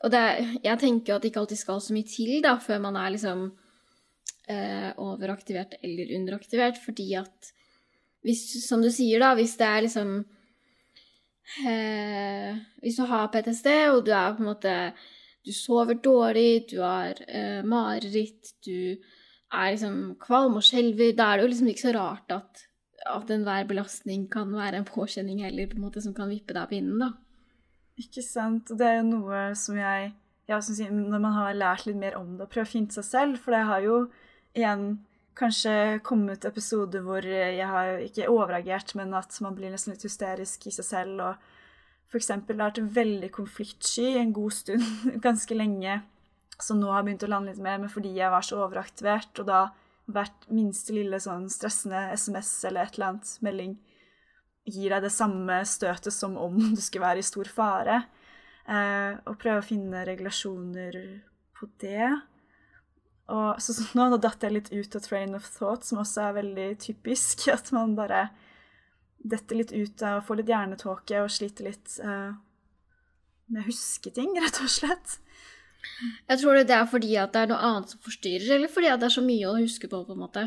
og det, jeg tenker at det ikke alltid skal så mye til da, før man er liksom uh, overaktivert eller underaktivert, fordi at hvis, som du sier, da, hvis det er liksom eh, Hvis du har PTSD, og du er på en måte Du sover dårlig, du har eh, mareritt, du er liksom kvalm og skjelver, da er det jo liksom ikke så rart at, at enhver belastning kan være en påkjenning heller, på en måte som kan vippe deg av pinnen, da. Ikke sant. Og det er jo noe som jeg ja, som Når man har lært litt mer om det, og prøver å finne seg selv For det har jo igjen kanskje kommet episoder hvor jeg har ikke overreagert, men at man blir nesten litt hysterisk i seg selv og f.eks. vært veldig konfliktsky en god stund, ganske lenge, som nå har begynt å lande litt mer, men fordi jeg var så overaktivert, og da hvert minste lille sånn stressende SMS eller et eller annet melding gir deg det samme støtet som om du skulle være i stor fare. Eh, og prøve å finne regulasjoner på det. Og så, så nå, nå datt jeg litt ut av train of thought, som også er veldig typisk. At man bare detter litt ut av Får litt hjernetåke og sliter litt uh, med å huske ting, rett og slett. Jeg tror det er fordi at det er noe annet som forstyrrer, eller fordi at det er så mye å huske på, på en måte?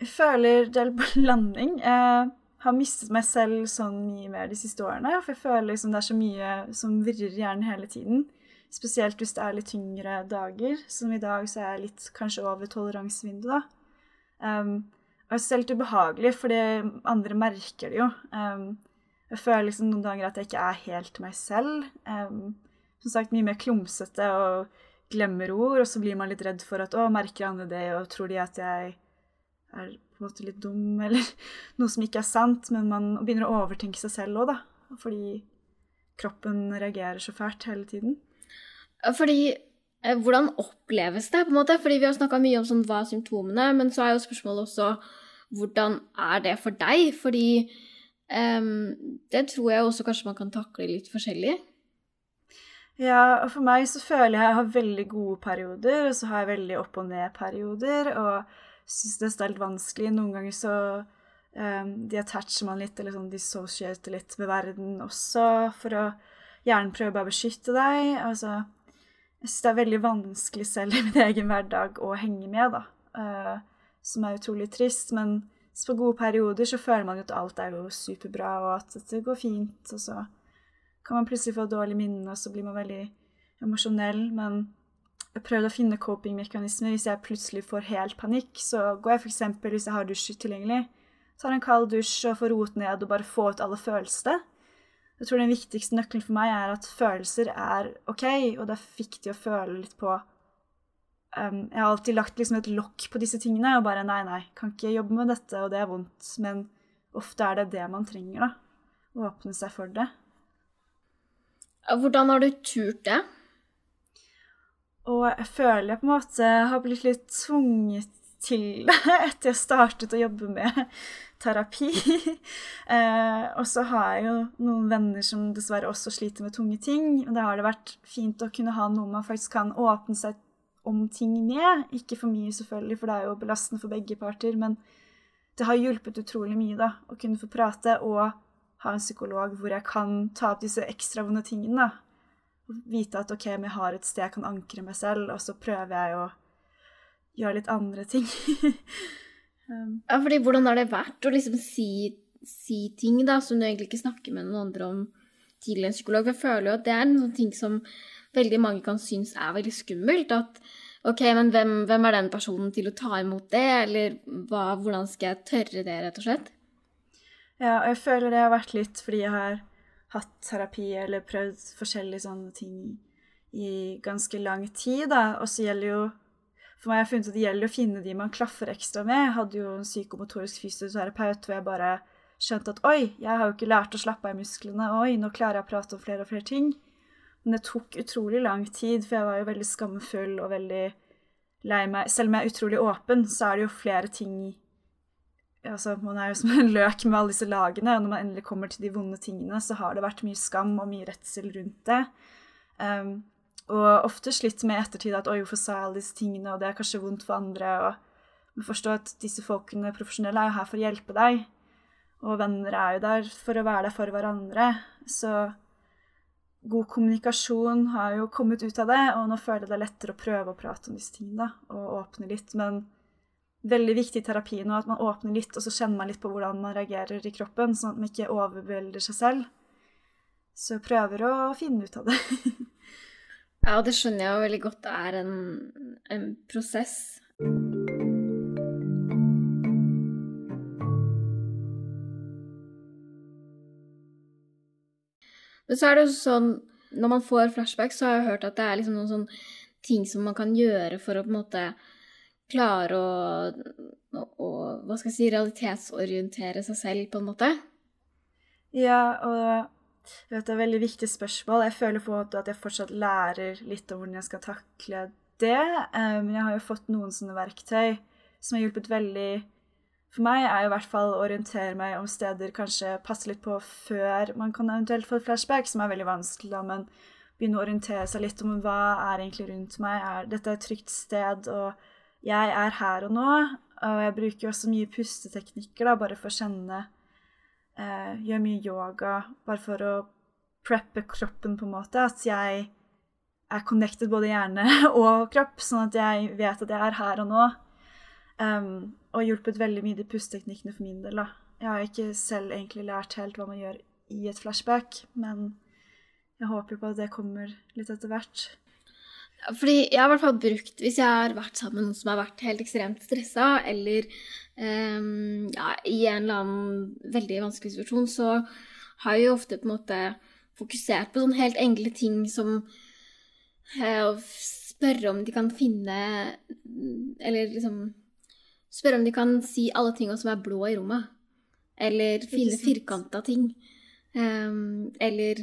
Jeg føler det er blanding. Jeg har mistet meg selv sånn mye mer de siste årene. For jeg føler liksom det er så mye som virrer i hjernen hele tiden. Spesielt hvis det er litt tyngre dager. Som i dag så er jeg litt kanskje over toleransevinduet, da. Um, og jeg synes det er litt ubehagelig, for andre merker det jo. Um, jeg føler liksom noen dager at jeg ikke er helt meg selv. Um, som sagt, mye mer klumsete og glemmer ord, og så blir man litt redd for at å, merker andre det, og tror de at jeg er på en måte litt dum, eller noe som ikke er sant, men man begynner å overtenke seg selv òg, da. Fordi kroppen reagerer så fælt hele tiden. Fordi eh, hvordan oppleves det, på en måte? Fordi vi har snakka mye om sånn, hva er symptomene, men så er jo spørsmålet også hvordan er det for deg? Fordi um, det tror jeg også kanskje man kan takle litt forskjellig. Ja, og for meg så føler jeg jeg har veldig gode perioder, og så har jeg veldig opp- og ned-perioder, og syns det er stelt vanskelig. Noen ganger så um, deattacher man litt, eller sånn dissocieter litt med verden også, for å gjerne prøve å beskytte deg. Altså, jeg syns det er veldig vanskelig selv i min egen hverdag å henge med, da. Uh, som er utrolig trist. Men på gode perioder så føler man at alt er jo superbra, og at det går fint. Og så kan man plutselig få dårlige minner, og så blir man veldig emosjonell. Men jeg prøvde å finne copingmekanismer. Hvis jeg plutselig får helt panikk, så går jeg f.eks. hvis jeg har dusj tilgjengelig, tar en kald dusj og får roet ned og bare få ut alle følelsene. Jeg tror den viktigste nøkkelen for meg er at følelser er OK, og det er viktig å føle litt på um, Jeg har alltid lagt liksom et lokk på disse tingene og bare nei, nei, kan ikke jobbe med dette, og det er vondt. Men ofte er det det man trenger, da. Å åpne seg for det. Hvordan har du turt det? Og jeg føler jeg på en måte har blitt litt tvunget til det etter jeg startet å jobbe med terapi. eh, og så har jeg jo noen venner som dessverre også sliter med tunge ting. Og da har det vært fint å kunne ha noe man faktisk kan åpne seg om ting med. Ikke for mye, selvfølgelig, for det er jo belastende for begge parter. Men det har hjulpet utrolig mye da, å kunne få prate og ha en psykolog hvor jeg kan ta opp disse ekstra vonde tingene. da. Vite at OK, men jeg har et sted jeg kan ankre meg selv, og så prøver jeg å gjøre litt andre ting. Um, Ja, fordi hvordan har det vært å liksom si, si ting da, som du egentlig ikke snakker med noen andre om til en psykolog? For jeg føler jo at det er en sånn ting som veldig mange kan synes er veldig skummelt. At ok, men hvem, hvem er den personen til å ta imot det, eller hva, hvordan skal jeg tørre det, rett og slett? Ja, og jeg føler det har vært litt fordi jeg har hatt terapi eller prøvd forskjellige sånne ting i ganske lang tid, da. Og så gjelder jo For meg har jeg funnet at det gjelder å finne de man klaffer ekstra med. Jeg hadde jo en psykomotorisk fysioterapeut hvor jeg bare skjønte at oi, jeg har jo ikke lært å slappe av musklene. Oi, nå klarer jeg å prate om flere og flere ting. Men det tok utrolig lang tid, for jeg var jo veldig skamfull og veldig lei meg. Selv om jeg er utrolig åpen, så er det jo flere ting altså, Man er jo som en løk med alle disse lagene, og når man endelig kommer til de vonde tingene, så har det vært mye skam og mye redsel rundt det. Um, og ofte slitt med i ettertid at oi, hvorfor sa jeg alle disse tingene, og det er kanskje vondt for andre. og Men forstå at disse folkene profesjonelle er jo her for å hjelpe deg, og venner er jo der for å være der for hverandre. Så god kommunikasjon har jo kommet ut av det, og nå føler jeg det er lettere å prøve å prate om disse tingene og åpne litt. Men veldig viktig i terapi nå at man åpner litt, og så kjenner man litt på hvordan man reagerer i kroppen, sånn at man ikke overvelder seg selv. Så prøver å finne ut av det. Ja, og det skjønner jeg jo veldig godt det er en, en prosess. Men så er det jo sånn Når man får flashback, så har jeg hørt at det er liksom noen sånn ting som man kan gjøre for å på en måte klare å, å, å Hva skal jeg si Realitetsorientere seg selv, på en måte. Ja, og jeg vet, det er et veldig viktig spørsmål. Jeg føler på at jeg fortsatt lærer litt om hvordan jeg skal takle det. Eh, Men jeg har jo fått noen sånne verktøy som har hjulpet veldig For meg er jo i hvert fall å orientere meg om steder kanskje passe litt på før man kan eventuelt få et flashback, som er veldig vanskelig, da, men begynne å orientere seg litt om hva er egentlig rundt meg. Er, dette er et trygt sted, og jeg er her og nå. Og jeg bruker også mye pusteteknikker da, bare for å kjenne eh, gjør mye yoga bare for å preppe kroppen, på en måte. At jeg er connected både hjerne og kropp, sånn at jeg vet at jeg er her og nå. Um, og hjulpet veldig mye de pusteteknikkene for min del. da. Jeg har ikke selv egentlig lært helt hva man gjør i et flashback, men jeg håper på at det kommer litt etter hvert. Fordi jeg har i hvert fall brukt, Hvis jeg har vært sammen med noen som har vært helt ekstremt stressa, eller um, ja, i en eller annen veldig vanskelig situasjon, så har jeg jo ofte på en måte fokusert på sånne helt enkle ting som uh, spørre om de kan finne Eller liksom Spørre om de kan si alle tingene som er blå i rommet. Eller finne firkanta ting. Um, eller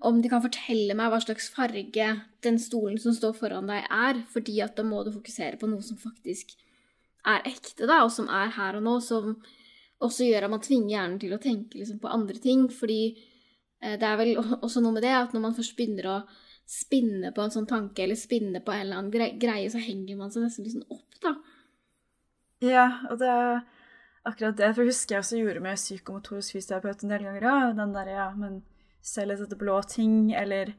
om de kan fortelle meg hva slags farge den stolen som står foran deg, er. Fordi at da må du fokusere på noe som faktisk er ekte, da, og som er her og nå. Som også gjør at man tvinger hjernen til å tenke liksom, på andre ting. Fordi eh, det er vel også noe med det at når man først begynner å spinne på en sånn tanke, eller spinne på en eller annen grei- greie, så henger man seg nesten liksom opp, da. Ja, og det er akkurat det. For jeg husker jeg også gjorde med psykomotorisk fysioterapeut en del ganger. Ja, den der, ja, men se litt etter blå ting, eller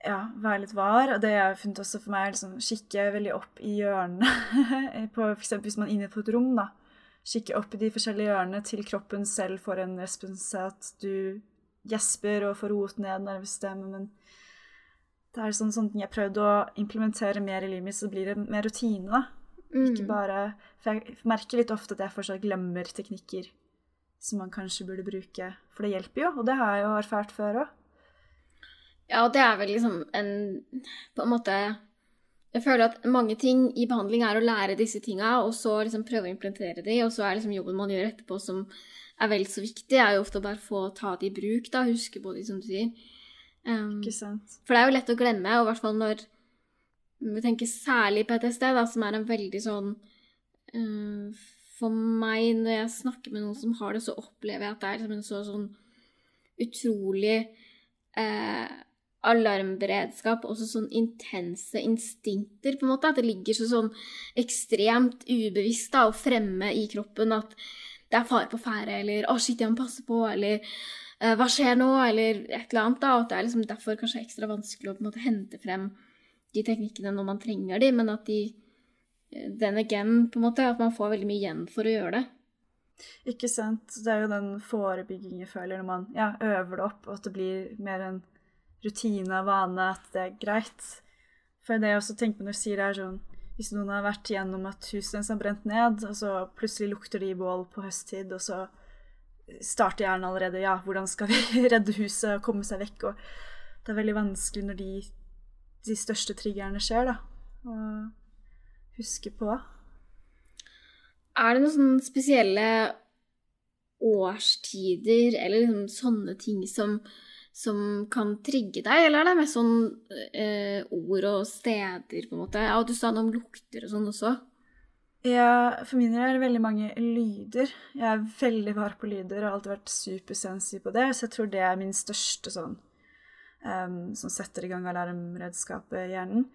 ja, være litt var. Og det jeg har funnet også for meg, er liksom kikke veldig opp i hjørnene. på, eksempel hvis man er inne på et rom, da. Kikke opp i de forskjellige hjørnene til kroppen selv får en respons, at du gjesper og får roet ned nervesystemet, men det er sånn, sånne ting jeg prøvde å implementere mer i livet mitt, så blir det mer rutine, da. Ikke Mm. bare For jeg merker litt ofte at jeg fortsatt glemmer teknikker som man kanskje burde bruke. For det hjelper jo, og det har jeg jo erfart før òg. Ja, og det er vel liksom en På en måte Jeg føler at mange ting i behandling er å lære disse tinga, og så liksom prøve å implementere de, og så er liksom jobben man gjør etterpå som er vel så viktig, er jo ofte å bare få ta det i bruk, da, huske på de, som du sier. Um, Ikke sant? for det er jo lett å glemme, og i hvert fall når vi tenker særlig PTSD, da, som er en veldig sånn eh, For meg, når jeg snakker med noen som har det, så opplever jeg at det er liksom en så sånn utrolig eh, alarmberedskap, også sånn intense instinkter, på en måte. At det ligger så sånn ekstremt ubevisst da, og fremme i kroppen at det er fare på ferde, eller 'å, shit, jeg må passe på', eller eh, 'hva skjer nå', eller et eller annet. da, og at det er liksom derfor kanskje ekstra vanskelig å på en måte hente frem de teknikkene når man trenger de, men at de den again, på en måte. At man får veldig mye igjen for å gjøre det. Ikke sant. Det er jo den forebyggingen jeg føler når man ja, øver det opp, og at det blir mer en rutine og vane, at det er greit. For det jeg også tenker på når du sier det, er sånn Hvis noen har vært gjennom at huset deres har brent ned, og så plutselig lukter de i bål på høsttid, og så starter hjernen allerede Ja, hvordan skal vi redde huset og komme seg vekk? Og det er veldig vanskelig når de, de største triggerne skjer, da. Å huske på. Er det noen sånne spesielle årstider eller liksom sånne ting som, som kan trigge deg, eller er det mest sånn eh, ord og steder, på en måte? Ja, du sa noe om lukter og sånn også. Ja, for min del er det veldig mange lyder. Jeg er veldig var på lyder og har alltid vært supersensitiv på det, så jeg tror det er min største sånn um, som setter i gang alarmredskapet i hjernen.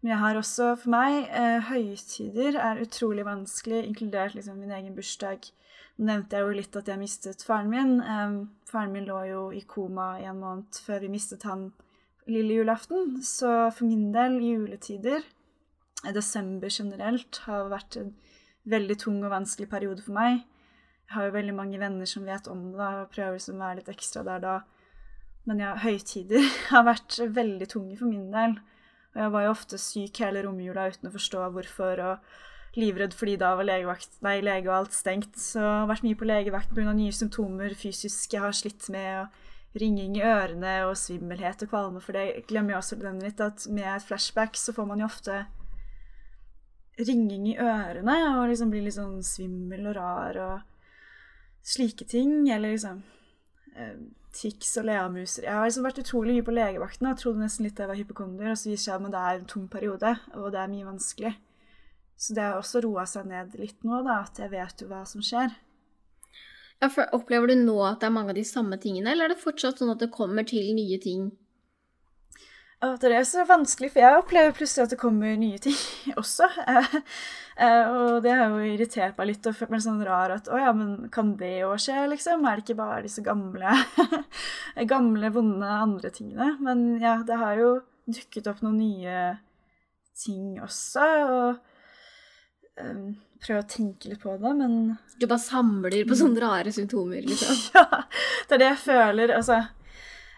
Men jeg har også, for meg, eh, høytider er utrolig vanskelig, inkludert liksom min egen bursdag. Nå nevnte jeg jo litt at jeg mistet faren min. Eh, faren min lå jo i koma i en måned før vi mistet han lille julaften. Så for min del, juletider, desember generelt, har vært en veldig tung og vanskelig periode for meg. Jeg har jo veldig mange venner som vet om det, og prøver liksom å være litt ekstra der da. Men ja, høytider har vært veldig tunge for min del. Og jeg var jo ofte syk hele romjula uten å forstå hvorfor, og livredd fordi da var legevakt, nei, lege og alt stengt. Så jeg har vært mye på legevakt pga. nye symptomer fysisk jeg har slitt med. og Ringing i ørene og svimmelhet og kvalme. For det glemmer jeg også den litt, at med et flashback så får man jo ofte ringing i ørene og liksom blir litt sånn svimmel og rar og slike ting. Eller liksom tics og leamuser. Jeg har liksom vært utrolig mye på legevakten og trodde nesten litt jeg var hypokonder, og så viser seg at det er en tung periode, og det er mye vanskelig. Så det har også roa seg ned litt nå, da, at jeg vet jo hva som skjer. Ja, for Opplever du nå at det er mange av de samme tingene, eller er det fortsatt sånn at det kommer til nye ting? Ja, det er så vanskelig, for jeg opplever plutselig at det kommer nye ting også. Eh, og det har jo irritert meg litt og følt meg sånn rar at å ja, men kan det òg skje, liksom? Er det ikke bare disse gamle, gamle, vonde andre tingene? Men ja, det har jo dukket opp noen nye ting også, og um, prøve å tenke litt på det, men Du bare samler på sånne rare symptomer, liksom? ja, det er det jeg føler. Altså Eh,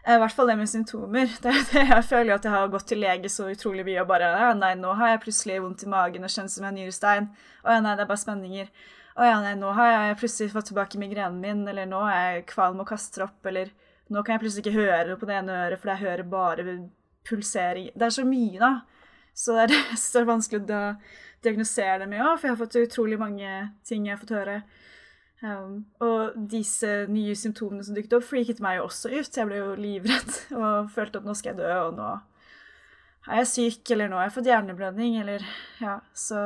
I hvert fall det med symptomer. Det, det, jeg føler at jeg har gått til lege så utrolig mye og bare Nei, nå har jeg plutselig vondt i magen og kjennes som har nyrestein. Å ja, nei, det er bare spenninger. Å ja, nei, nå har jeg plutselig fått tilbake migrenen min, eller nå er jeg kvalm og kaster opp, eller nå kan jeg plutselig ikke høre på det ene øret, for jeg hører bare pulsering. Det er så mye, da. Så det er, er vanskelig å diagnosere det med òg, for jeg har fått utrolig mange ting jeg har fått høre. Um, og disse nye symptomene som dukket opp, freaket meg jo også ut. Jeg ble jo livredd og følte at nå skal jeg dø, og nå er jeg syk, eller nå har jeg fått hjerneblødning, eller ja, så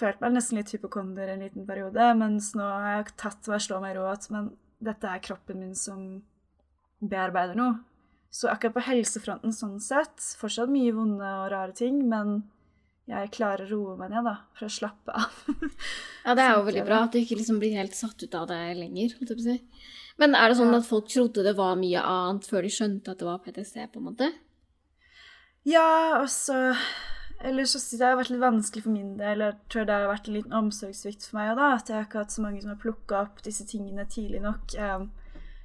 følte meg nesten litt hypokonder en liten periode, mens nå har jeg tatt meg slå meg i at men dette er kroppen min som bearbeider noe. Så akkurat på helsefronten sånn sett, fortsatt mye vonde og rare ting, men jeg klarer å roe meg ned, da, for å slappe av. ja, det er jo veldig bra at du ikke liksom blir helt satt ut av det lenger. Si. Men er det sånn at folk trodde det var mye annet før de skjønte at det var PTSD, på en måte? Ja, og så Eller så det har vært litt vanskelig for min del. Jeg tror det har vært en liten omsorgssvikt for meg òg, da. At jeg har ikke hatt så mange som har plukka opp disse tingene tidlig nok. Jeg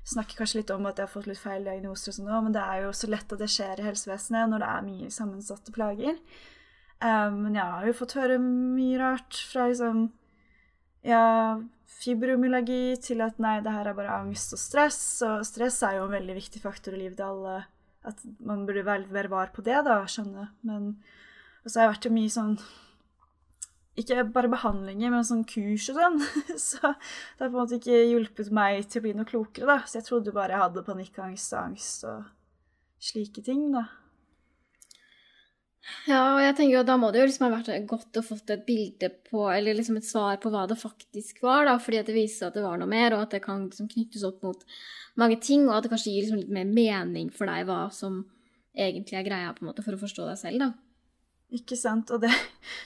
snakker kanskje litt om at jeg har fått litt feil diagnoser og sånn òg, men det er jo så lett at det skjer i helsevesenet når det er mye sammensatte plager. Um, men jeg har jo fått høre mye rart fra liksom ja, fibromyalgi til at nei, det her er bare angst og stress. Og stress er jo en veldig viktig faktor i livet til alle. At man burde være, være var på det, da, skjønne. Men så har jeg vært i mye sånn Ikke bare behandlinger, men sånn kurs og sånn. Så det har på en måte ikke hjulpet meg til å bli noe klokere, da. Så jeg trodde bare jeg hadde panikkangst og angst og slike ting, da. Ja, og jeg tenker jo da må det jo liksom ha vært godt å fått et bilde på, eller liksom et svar på hva det faktisk var, da, fordi at det viser at det var noe mer, og at det kan liksom knyttes opp mot mange ting, og at det kanskje gir liksom litt mer mening for deg hva som egentlig er greia, på en måte, for å forstå deg selv, da. Ikke sant. Og det,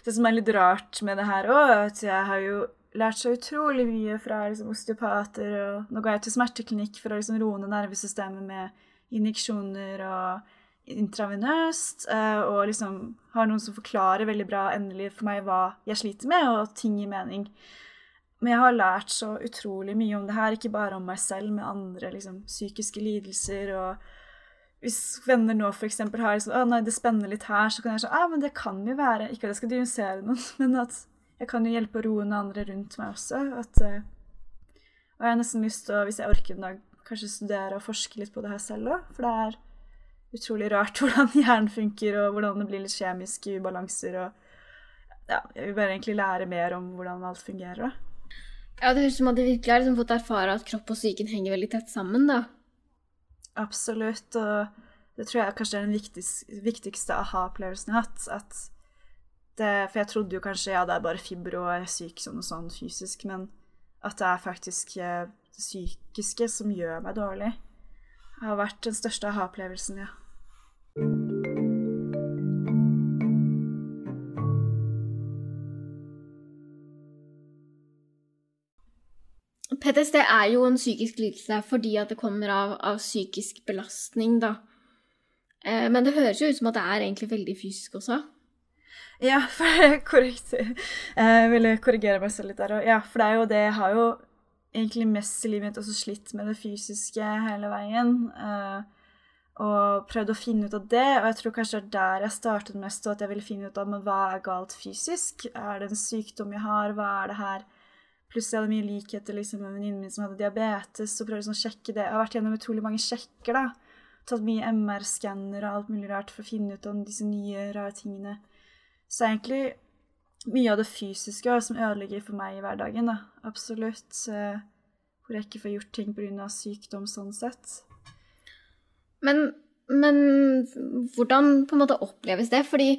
det som er litt rart med det her òg, at jeg har jo lært så utrolig mye fra liksom, osteopater, og nå går jeg til smerteklinikk for å liksom roe ned nervesystemet med injeksjoner og intravenøst, eh, og liksom har noen som forklarer veldig bra endelig for meg hva jeg sliter med, og ting gir mening. Men jeg har lært så utrolig mye om det her, ikke bare om meg selv, med andre liksom, psykiske lidelser. og Hvis venner nå f.eks. har liksom, å nei, det spenner litt her, så kan jeg si ah, men det kan jo være Ikke at jeg skal diagnosere noen, men at jeg kan jo hjelpe å roe noen andre rundt meg også. At, uh, og jeg har nesten lyst til å, hvis jeg orker en dag, kanskje studere og forske litt på det her selv òg. For det er utrolig rart hvordan hjernen funker, og hvordan det blir litt kjemiske ubalanser. og ja, Jeg vil bare egentlig lære mer om hvordan alt fungerer. Ja, Det høres ut som at de virkelig har liksom fått erfare at kropp og psyken henger veldig tett sammen. da. Absolutt. Og det tror jeg kanskje er den viktigste, viktigste aha-opplevelsen jeg har hatt. at det, for jeg trodde jo kanskje ja, det er bare fibro og jeg er syk sånn og sånn fysisk, men at det er faktisk eh, det psykiske som gjør meg dårlig, har vært den største aha-opplevelsen, ja. PTSD er jo en psykisk lidelse fordi at det kommer av, av psykisk belastning, da. Eh, men det høres jo ut som at det er egentlig veldig fysisk også. Ja, for korrekt. Jeg ville korrigere meg selv litt der. Ja, for det er jo det Jeg har jo egentlig mest i livet mitt også slitt med det fysiske hele veien. Uh, og prøvde å finne ut av det. Og jeg tror kanskje det er der jeg startet mest, og at jeg ville finne ut av men hva er galt fysisk. Er det en sykdom jeg har? Hva er det her? Plutselig hadde jeg mye likheter liksom, med venninnen min som hadde diabetes, og prøvde sånn å sjekke det. Jeg har vært gjennom utrolig mange sjekker, da. Tatt mye MR-skanner og alt mulig rart for å finne ut om disse nye, rare tingene. Så egentlig mye av det fysiske som ødelegger for meg i hverdagen. da. Absolutt. Hvor jeg ikke får gjort ting pga. sykdom sånn sett. Men, men, hvordan på en måte oppleves det? Fordi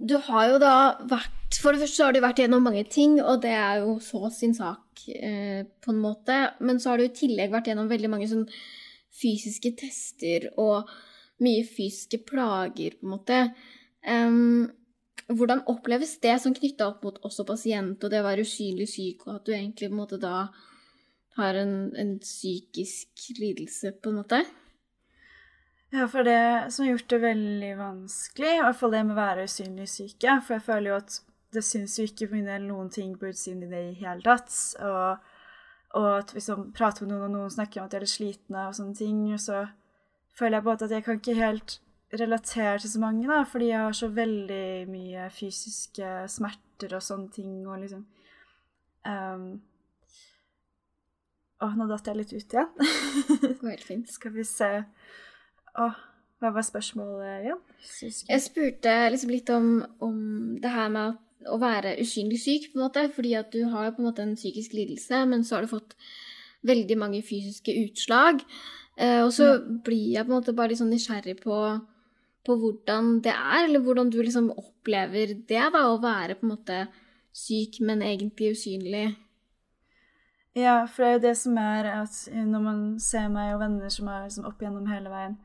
du har jo da vært For det første så har du vært gjennom mange ting, og det er jo så sin sak eh, på en måte. Men så har du i tillegg vært gjennom veldig mange sånn fysiske tester og mye fysiske plager, på en måte. Um, hvordan oppleves det som knytta opp mot også pasient og det å være usynlig syk, og at du egentlig på en måte da har en, en psykisk lidelse, på en måte? Ja, for det som har gjort det veldig vanskelig, i hvert fall det med å være usynlig syke, for jeg føler jo at det syns jo ikke på min del noen ting på utsiden i det i hele tatt. Og, og at hvis jeg prater med noen, og noen snakker om at de er litt slitne og sånne ting, så føler jeg på at jeg kan ikke helt relatere til så mange, da, fordi jeg har så veldig mye fysiske smerter og sånne ting, og liksom um, Å, nå datt jeg litt ut igjen. Det går helt fint. Skal vi se Å, hva var spørsmålet igjen? Ja? Jeg spurte liksom litt om, om det her med å være usynlig syk, på en måte, fordi at du har på en måte en psykisk lidelse, men så har du fått veldig mange fysiske utslag. Eh, og så ja. blir jeg på en måte bare litt sånn nysgjerrig på på hvordan det er, eller hvordan du liksom opplever det, da, å være på en måte syk, men egentlig usynlig. Ja, for det er jo det som er at når man ser meg og venner som er liksom opp igjennom hele veien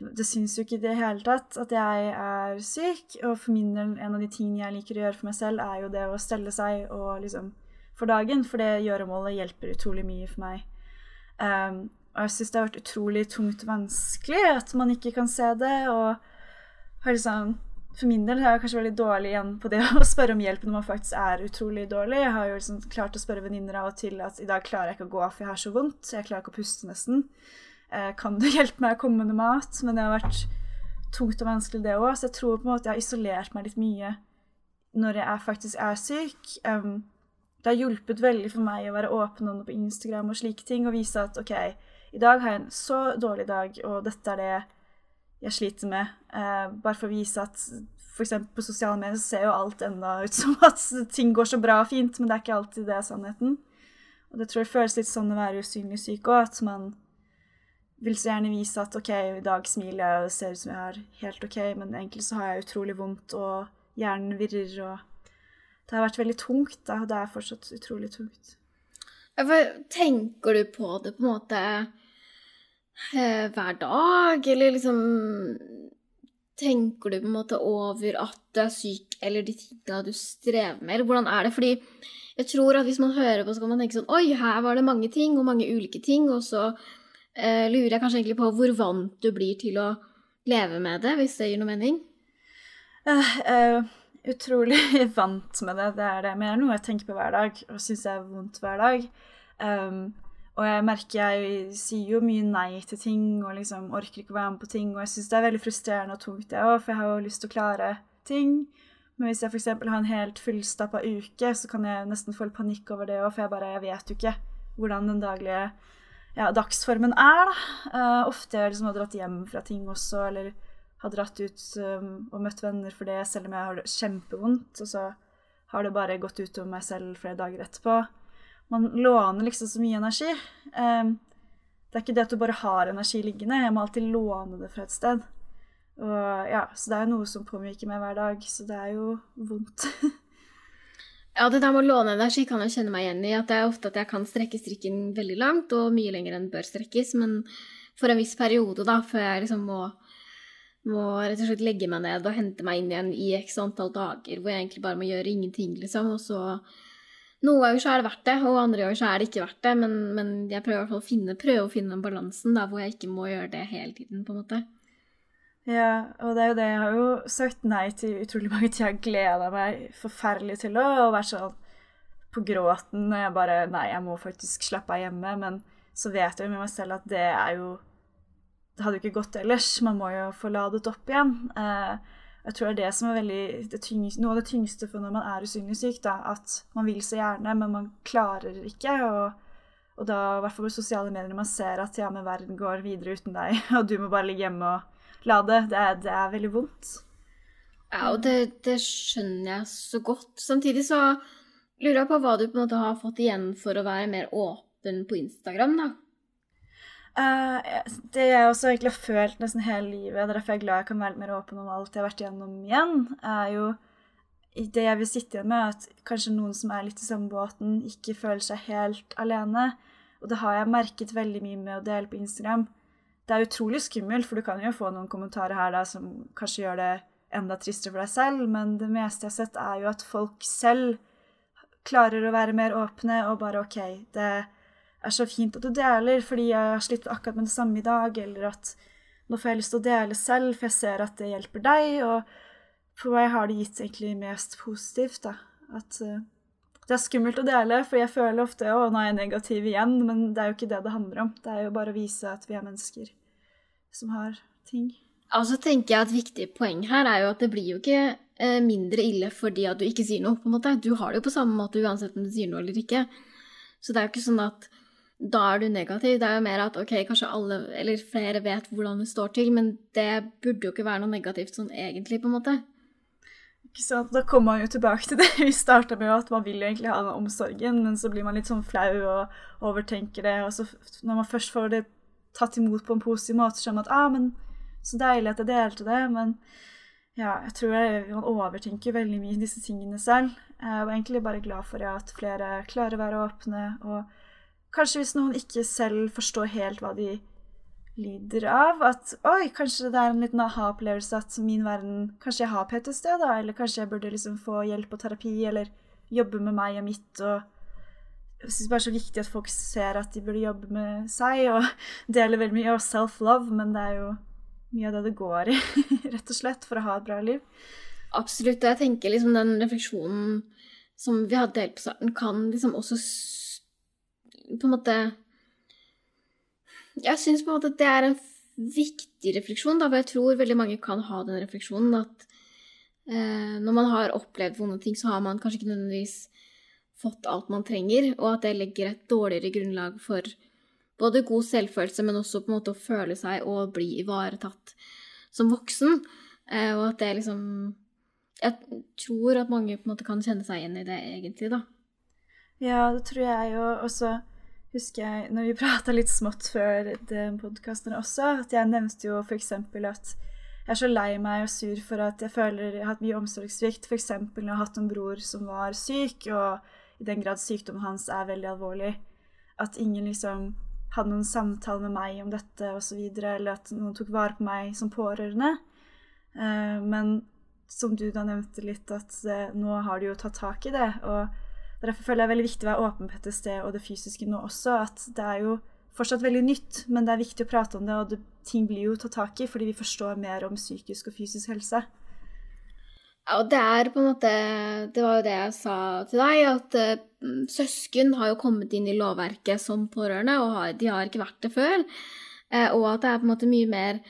Det syns jo ikke i det hele tatt at jeg er syk, og for min del, en av de tingene jeg liker å gjøre for meg selv, er jo det å stelle seg og liksom for dagen, for det gjøremålet hjelper utrolig mye for meg. Um, og jeg syns det har vært utrolig tungt vanskelig at man ikke kan se det. Og liksom For min del er jeg kanskje veldig dårlig igjen på det å spørre om hjelp når man faktisk er utrolig dårlig. Jeg har jo liksom klart å spørre venninner av og til at i dag klarer jeg ikke å gå, for jeg har så vondt. Jeg klarer ikke å puste nesten. Eh, kan du hjelpe meg å komme med noe mat? Men det har vært tungt og vanskelig, det òg. Så jeg tror på en måte jeg har isolert meg litt mye når jeg faktisk er syk. Um, det har hjulpet veldig for meg å være åpen om det på Instagram og slike ting, og vise at OK, i dag har jeg en så dårlig dag, og dette er det jeg sliter med. Uh, bare for å vise at f.eks. på sosiale medier så ser jo alt enda ut som at ting går så bra og fint, men det er ikke alltid det er sannheten. Og det tror jeg føles litt sånn å være usynlig syk òg, at man vil så gjerne vise at OK, i dag smiler jeg og ser ut som jeg har helt OK, men egentlig så har jeg utrolig vondt, og hjernen virrer, og Det har vært veldig tungt, da, og det er fortsatt utrolig tungt. Tenker du på det på en måte Eh, hver dag, eller liksom Tenker du på en måte over at du er syk, eller de tingene du strever med, eller hvordan er det? Fordi jeg tror at hvis man hører på, så kan man tenke sånn Oi, her var det mange ting, og mange ulike ting, og så eh, lurer jeg kanskje egentlig på hvor vant du blir til å leve med det, hvis det gir noe mening? Uh, uh, utrolig vant med det. Det er det. Men det er noe jeg tenker på hver dag, og syns er vondt hver dag. Um, og jeg merker jeg sier jo mye nei til ting og liksom orker ikke å være med på ting. Og jeg syns det er veldig frustrerende og tungt, det òg, for jeg har jo lyst til å klare ting. Men hvis jeg f.eks. har en helt fullstappa uke, så kan jeg nesten få litt panikk over det òg, for jeg bare jeg vet jo ikke hvordan den daglige ja, dagsformen er, da. Uh, ofte jeg liksom har dratt hjem fra ting også, eller har dratt ut um, og møtt venner for det, selv om jeg har det kjempevondt. Og så har det bare gått ut over meg selv flere dager etterpå. Man låner liksom så mye energi. Um, det er ikke det at du bare har energi liggende, jeg må alltid låne det fra et sted. Og ja, Så det er noe som påvirker meg hver dag, så det er jo vondt. ja, det der med å låne energi kan jeg kjenne meg igjen i. At det er ofte at jeg kan strekke strikken veldig langt, og mye lenger enn bør strekkes. Men for en viss periode, da, før jeg liksom må må rett og slett legge meg ned og hente meg inn igjen i x antall dager hvor jeg egentlig bare må gjøre ingenting, liksom. Og så Noen ganger så er det verdt det, og andre ganger så er det ikke verdt det. Men, men jeg prøver i hvert fall å finne, prøve å finne den balansen da, hvor jeg ikke må gjøre det hele tiden, på en måte. Ja, og det er jo det. Jeg har jo sagt nei til utrolig mange ting. Jeg gleda meg forferdelig til å være sånn på gråten når jeg bare Nei, jeg må faktisk slappe av hjemme. Men så vet jeg jo med meg selv at det er jo det hadde jo ikke gått ellers. Man må jo få ladet opp igjen. Eh, jeg tror det er det som er veldig, det tyngste, noe av det tyngste for når man er usynlig syk. Da, at man vil så gjerne, men man klarer ikke. Og, og da, i hvert fall på sosiale medier, man ser at ja, men verden går videre uten deg, og du må bare ligge hjemme og lade. Det er, det er veldig vondt. Ja, og det, det, skjønner jeg så godt. Samtidig så lurer jeg på hva du på en måte har fått igjen for å være mer åpen på Instagram, da. Uh, det jeg også egentlig har følt nesten hele livet, det er derfor jeg er glad jeg kan være litt mer åpen om alt jeg har vært igjennom igjen, er jo det jeg vil sitte igjen med, at kanskje noen som er litt i samme båten, ikke føler seg helt alene. Og det har jeg merket veldig mye med å dele på Instagram. Det er utrolig skummelt, for du kan jo få noen kommentarer her da, som kanskje gjør det enda tristere for deg selv, men det meste jeg har sett, er jo at folk selv klarer å være mer åpne og bare OK, det er så fint at du deler fordi jeg har slitt akkurat med det samme i dag, eller at nå får jeg lyst til å dele selv, for jeg ser at det hjelper deg. Og for meg har det gitt egentlig mest positivt, da. At uh, det er skummelt å dele, for jeg føler ofte å, nå er jeg negativ igjen, men det er jo ikke det det handler om. Det er jo bare å vise at vi er mennesker som har ting. Altså tenker jeg at viktig poeng her er jo at det blir jo ikke eh, mindre ille fordi at du ikke sier noe, på en måte. Du har det jo på samme måte uansett om du sier noe eller ikke. Så det er jo ikke sånn at da er du negativ. Det er jo mer at ok, kanskje alle, eller flere vet hvordan det står til, men det burde jo ikke være noe negativt sånn egentlig, på en måte. Ikke sant. Da kommer man jo tilbake til det vi starta med, at man vil jo egentlig ha den omsorgen, men så blir man litt sånn flau og overtenker det, og så når man først får det tatt imot på en positiv måte, som at ah, men så deilig at jeg delte det, men ja, jeg tror jeg, man overtenker veldig mye disse tingene selv. Jeg var egentlig bare glad for at flere klarer å være åpne og Kanskje hvis noen ikke selv forstår helt hva de lider av, at oi, kanskje det er en liten aha-opplevelse at min verden Kanskje jeg har PTSD, da, eller kanskje jeg burde liksom få hjelp og terapi, eller jobbe med meg og mitt, og jeg syns det er så viktig at folk ser at de burde jobbe med seg, og dele veldig mye av self-love, men det er jo mye av det det går i, rett og slett, for å ha et bra liv. Absolutt. Jeg tenker liksom den refleksjonen som vi hadde helt på starten, kan liksom også på en måte Jeg syns på en måte at det er en viktig refleksjon, da, for jeg tror veldig mange kan ha den refleksjonen at eh, når man har opplevd vonde ting, så har man kanskje ikke nødvendigvis fått alt man trenger, og at det legger et dårligere grunnlag for både god selvfølelse, men også på en måte å føle seg og bli ivaretatt som voksen. Eh, og at det liksom Jeg tror at mange på en måte kan kjenne seg igjen i det, egentlig, da. Ja, det tror jeg jo også husker jeg når vi prata litt smått før den podkasten også, at jeg nevnte jo f.eks. at jeg er så lei meg og sur for at jeg føler jeg har hatt mye omsorgssvikt. F.eks. når jeg har hatt en bror som var syk, og i den grad sykdommen hans er veldig alvorlig. At ingen liksom hadde noen samtale med meg om dette osv., eller at noen tok vare på meg som pårørende. Eh, men som du da nevnte litt, at nå har du jo tatt tak i det. og Derfor føler jeg det veldig viktig å være åpen på PTSD og det fysiske nå også. At det er jo fortsatt veldig nytt, men det er viktig å prate om det, og det, ting blir jo tatt tak i fordi vi forstår mer om psykisk og fysisk helse. Og det er på en måte Det var jo det jeg sa til deg, at uh, søsken har jo kommet inn i lovverket som pårørende, og har, de har ikke vært det før. Uh, og at det er på en måte mye mer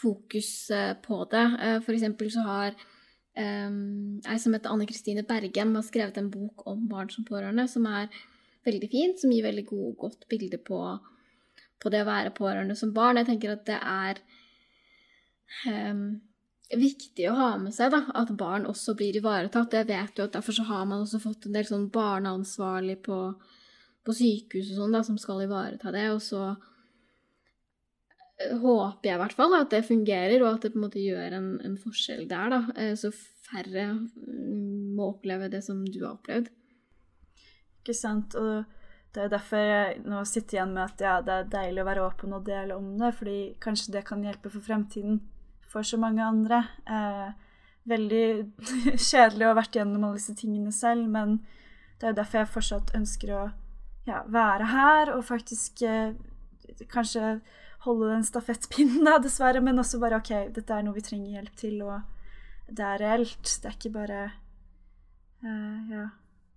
fokus uh, på det. for eksempel så har um, som heter Anne Kristine Bergen, har skrevet en bok om barn som pårørende, som er veldig fint, som gir veldig god, godt bilde på, på, det å være pårørende som barn. Jeg tenker at det er um, viktig å ha med seg da, at barn også blir ivaretatt. Jeg vet jo at Derfor så har man også fått en del sånn barneansvarlig på, på sykehus og sånn da, som skal ivareta det. Og så eh, håper jeg i hvert fall at det fungerer, og at det på en måte gjør en, en forskjell der. da, eh, Så færre mm, må oppleve det som du har opplevd. Ikke sant. og det er derfor jeg nå sitter igjen med at ja, det er deilig å være åpen og dele om det, fordi kanskje det kan hjelpe for fremtiden for så mange andre. Eh, veldig kjedelig å ha vært gjennom alle disse tingene selv, men det er jo derfor jeg fortsatt ønsker å ja, være her og faktisk eh, kanskje holde den stafettpinnen, da, dessverre, men også bare OK, dette er noe vi trenger hjelp til, og det er reelt. Det er ikke bare eh, ja,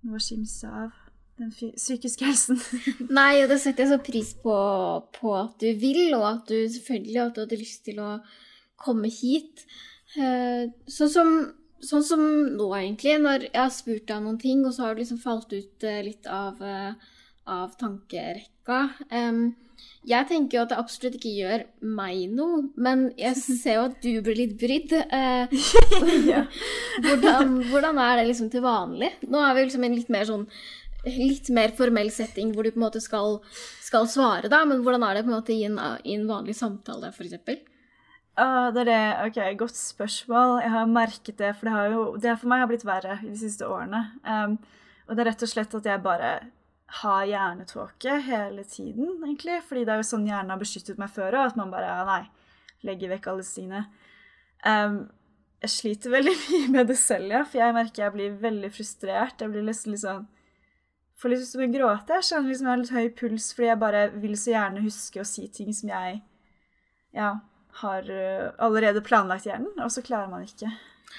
noe å skimse av den psykiske helsen. Nei, og det setter jeg så pris på, på, at du vil, og at du selvfølgelig at du hadde lyst til å komme hit. Eh, sånn som, sånn som nå, egentlig, når jeg har spurt deg noen ting, og så har du liksom falt ut eh, litt av, eh, av tankerekka. Jeg tenker jo at det absolutt ikke gjør meg noe, men jeg ser jo at du blir litt brydd. hvordan, hvordan, er det liksom til vanlig? Nå er vi liksom i en litt mer sånn litt mer formell setting hvor du på en måte skal, skal svare, da, men hvordan er det på en måte i en, i en vanlig samtale, f.eks.? Uh, det er det. Ok, Godt spørsmål. Jeg har merket det, for det, har jo, det for meg har blitt verre i de siste årene. Um, og det er rett og slett at jeg bare har hjernetåke hele tiden, egentlig. Fordi det er jo sånn hjernen har beskyttet meg før òg, at man bare nei, legger vekk alle sine. Um, jeg sliter veldig mye med det selv, ja, for jeg merker jeg blir veldig frustrert. Jeg blir nesten litt sånn Får litt lyst til å gråte. Jeg skjønner liksom jeg har litt høy puls fordi jeg bare vil så gjerne huske å si ting som jeg ja, har eh, allerede planlagt hjernen, og så klarer man ikke.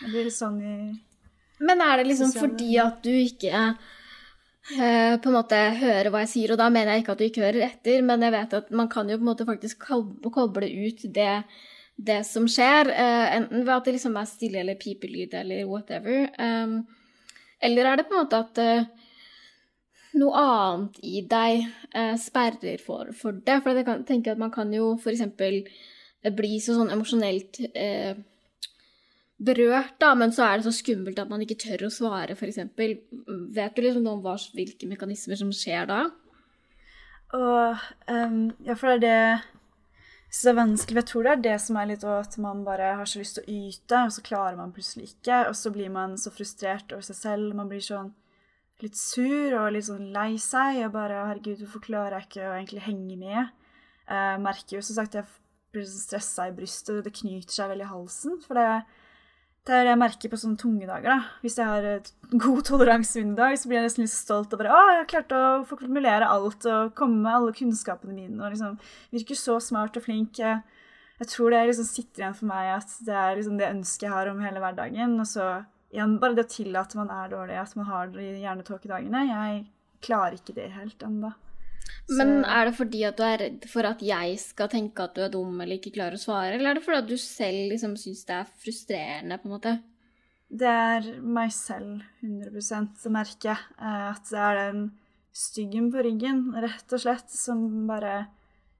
Det blir sånn i Men er det liksom sosiale... fordi at du ikke eh, på en måte hører hva jeg sier, og da mener jeg ikke at du ikke hører etter, men jeg vet at man kan jo på en måte faktisk koble ut det, det som skjer, eh, enten ved at det liksom er stille eller pipelyd eller whatever, eh, eller er det på en måte at uh, noe annet i deg sperrer for, for det? For jeg tenker at man kan jo for eksempel bli så sånn emosjonelt eh, berørt, da, men så er det så skummelt at man ikke tør å svare, f.eks. Vet du liksom noe om hva, hvilke mekanismer som skjer da? Og um, Ja, for det er det så det er vanskelig. Jeg tror det er det som er litt at man bare har så lyst til å yte, og så klarer man plutselig ikke. Og så blir man så frustrert over seg selv. Man blir sånn litt sur og litt sånn lei seg. Og bare 'Herregud, hvorfor klarer jeg ikke å egentlig henge med?' Jeg merker jo som sagt jeg blir stressa i brystet, det knyter seg veldig i halsen. For det, det er det jeg merker på sånne tunge dager. da. Hvis jeg har god toleranse under dag, så blir jeg nesten litt stolt og bare Å, jeg har klart å formulere alt og komme med alle kunnskapene mine og liksom virker så smart og flink. Jeg, tror det liksom sitter igjen for meg at det er liksom det ønsket jeg har om hele hverdagen. Og så igjen bare det å tillate man er dårlig, at man har de hjernetåkedagene. Jeg klarer ikke det helt ennå. Men er det fordi at du er redd for at jeg skal tenke at du er dum eller ikke klarer å svare, eller er det fordi at du selv liksom syns det er frustrerende, på en måte? Det er meg selv, 100 som merker. Eh, at det er den styggen på ryggen, rett og slett, som bare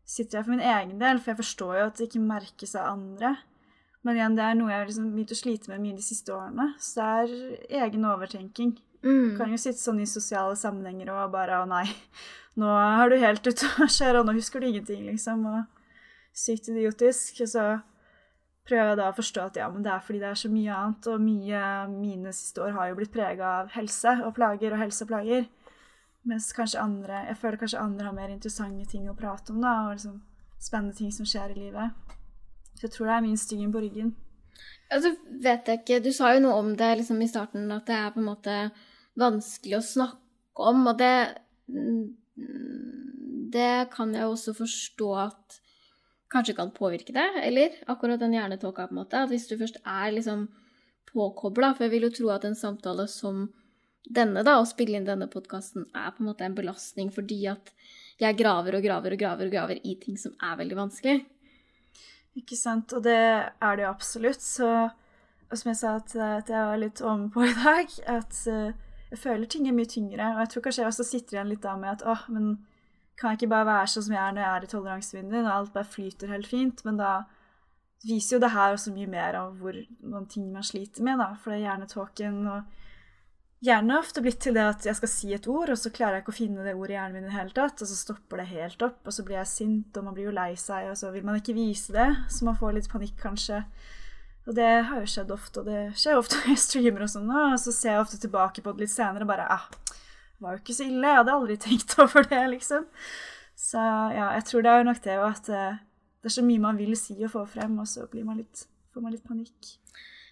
sitter her for min egen del. For jeg forstår jo at det ikke merkes av andre. Men igjen, det er noe jeg har liksom begynt å slite med mye de siste årene. Så det er egen overtenking. Mm. Du kan jo sitte sånn i sosiale sammenhenger og bare Å, nei, nå er du helt ute å kjøre, og nå husker du ingenting, liksom. Og sykt idiotisk. Og så prøver jeg da å forstå at ja, men det er fordi det er så mye annet, og mye mine siste år har jo blitt prega av helse og plager og helseplager. Mens kanskje andre Jeg føler kanskje andre har mer interessante ting å prate om, da, og liksom spennende ting som skjer i livet. Så jeg tror det er min styggen på ryggen. Ja, så vet jeg ikke Du sa jo noe om det liksom i starten, at det er på en måte vanskelig å snakke om, og det det kan jeg også forstå at kanskje kan påvirke det, eller akkurat den hjernetåka, på en måte. At hvis du først er liksom påkobla For jeg vil jo tro at en samtale som denne, da, å spille inn denne podkasten, er på en måte en belastning fordi at jeg graver og graver og graver og graver i ting som er veldig vanskelig. Ikke sant. Og det er det jo absolutt. Så og som jeg sa at, at jeg var litt ovenpå i dag, at uh, jeg føler ting er mye tyngre. Og jeg tror kanskje jeg også sitter igjen litt da med at åh, men kan jeg ikke bare være sånn som jeg er når jeg er i toleransevinduet, når alt bare flyter helt fint? Men da viser jo det her også mye mer av hvor noen ting man sliter med, da. For det er hjernetåken og Gjerne ofte blitt til det at jeg skal si et ord, og så klarer jeg ikke å finne det ordet i hjernen min i det hele tatt, og så stopper det helt opp, og så blir jeg sint, og man blir jo lei seg, og så vil man ikke vise det, så man får litt panikk, kanskje. Og det har jo skjedd ofte, og det skjer ofte når jeg streamer og sånn, og så ser jeg ofte tilbake på det litt senere og bare ah, det var jo ikke så ille, jeg hadde aldri tenkt over det, liksom. Så ja, jeg tror det er jo nok det, at eh, det er så mye man vil si og få frem, og så blir man litt, får man litt panikk.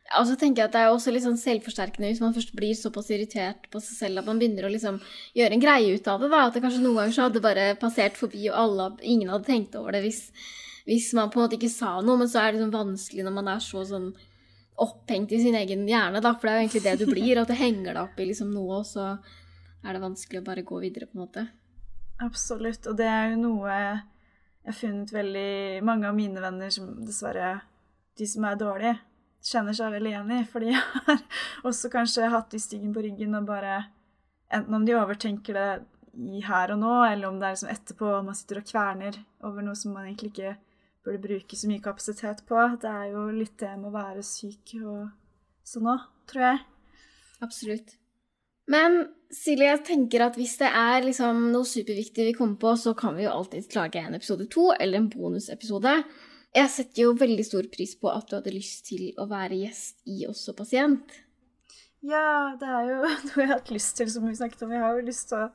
Ja, og så tenker jeg at Det er også litt sånn selvforsterkende hvis man først blir såpass irritert på seg selv at man begynner å liksom gjøre en greie ut av det. da, At det kanskje noen ganger så hadde bare passert forbi, og alle, ingen hadde tenkt over det hvis hvis man på en måte ikke sa noe, men så er det liksom vanskelig når man er så sånn opphengt i sin egen hjerne, da, for det er jo egentlig det du blir, at det henger deg opp i liksom noe, og så er det vanskelig å bare gå videre, på en måte. Absolutt, og det er jo noe jeg har funnet veldig Mange av mine venner som dessverre De som er dårlige, kjenner seg veldig igjen i, for de har også kanskje hatt de styggen på ryggen og bare Enten om de overtenker det i her og nå, eller om det er liksom etterpå, man sitter og kverner over noe som man egentlig ikke burde bruke så mye kapasitet på. Det er jo litt det med å være syk og sånn òg, tror jeg. Absolutt. Men Silje, jeg tenker at hvis det er liksom noe superviktig vi kommer på, så kan vi jo alltid lage en episode to eller en bonusepisode. Jeg setter jo veldig stor pris på at du hadde lyst til å være gjest i Også pasient. Ja, det er jo noe jeg har hatt lyst til, som vi snakket om. Jeg har jo lyst til å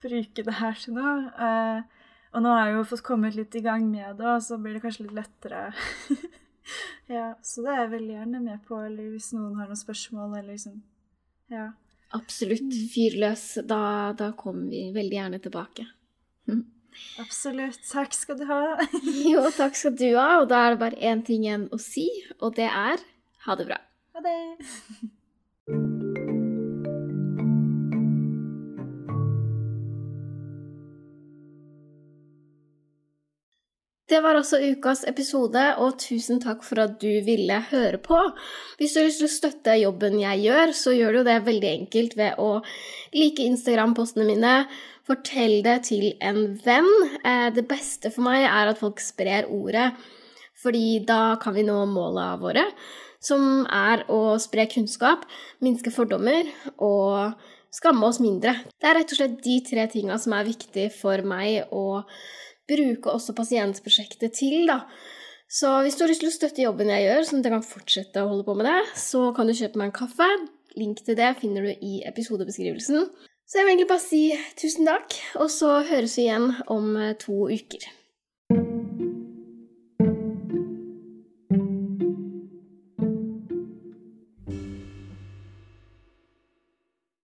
bruke det her til noe. Uh, og nå har jeg jo fått kommet litt i gang med det, og så blir det kanskje litt lettere. ja, så det er jeg veldig gjerne med på, eller hvis noen har noen spørsmål, eller liksom Ja. Absolutt. Mm. Fyr løs. Da, da kommer vi veldig gjerne tilbake. Absolutt. Takk skal du ha. jo, takk skal du ha. Og da er det bare én ting igjen å si, og det er ha det bra. Ha det. Det var også ukas episode, og tusen takk for at du ville høre på. Hvis du har lyst til å støtte jobben jeg gjør, så gjør du det veldig enkelt ved å like Instagram-postene mine. Fortell det til en venn. Eh, det beste for meg er at folk sprer ordet, fordi da kan vi nå måla våre, som er å spre kunnskap, minske fordommer og skamme oss mindre. Det er rett og slett de tre tinga som er viktige for meg å bruke også pasientprosjektet til, da. Så hvis du har lyst til å støtte jobben jeg gjør, sånn at jeg kan fortsette å holde på med det, så kan du kjøpe meg en kaffe. Link til det finner du i episodebeskrivelsen. Så jeg vil egentlig bare si tusen takk, og så høres vi igjen om to uker.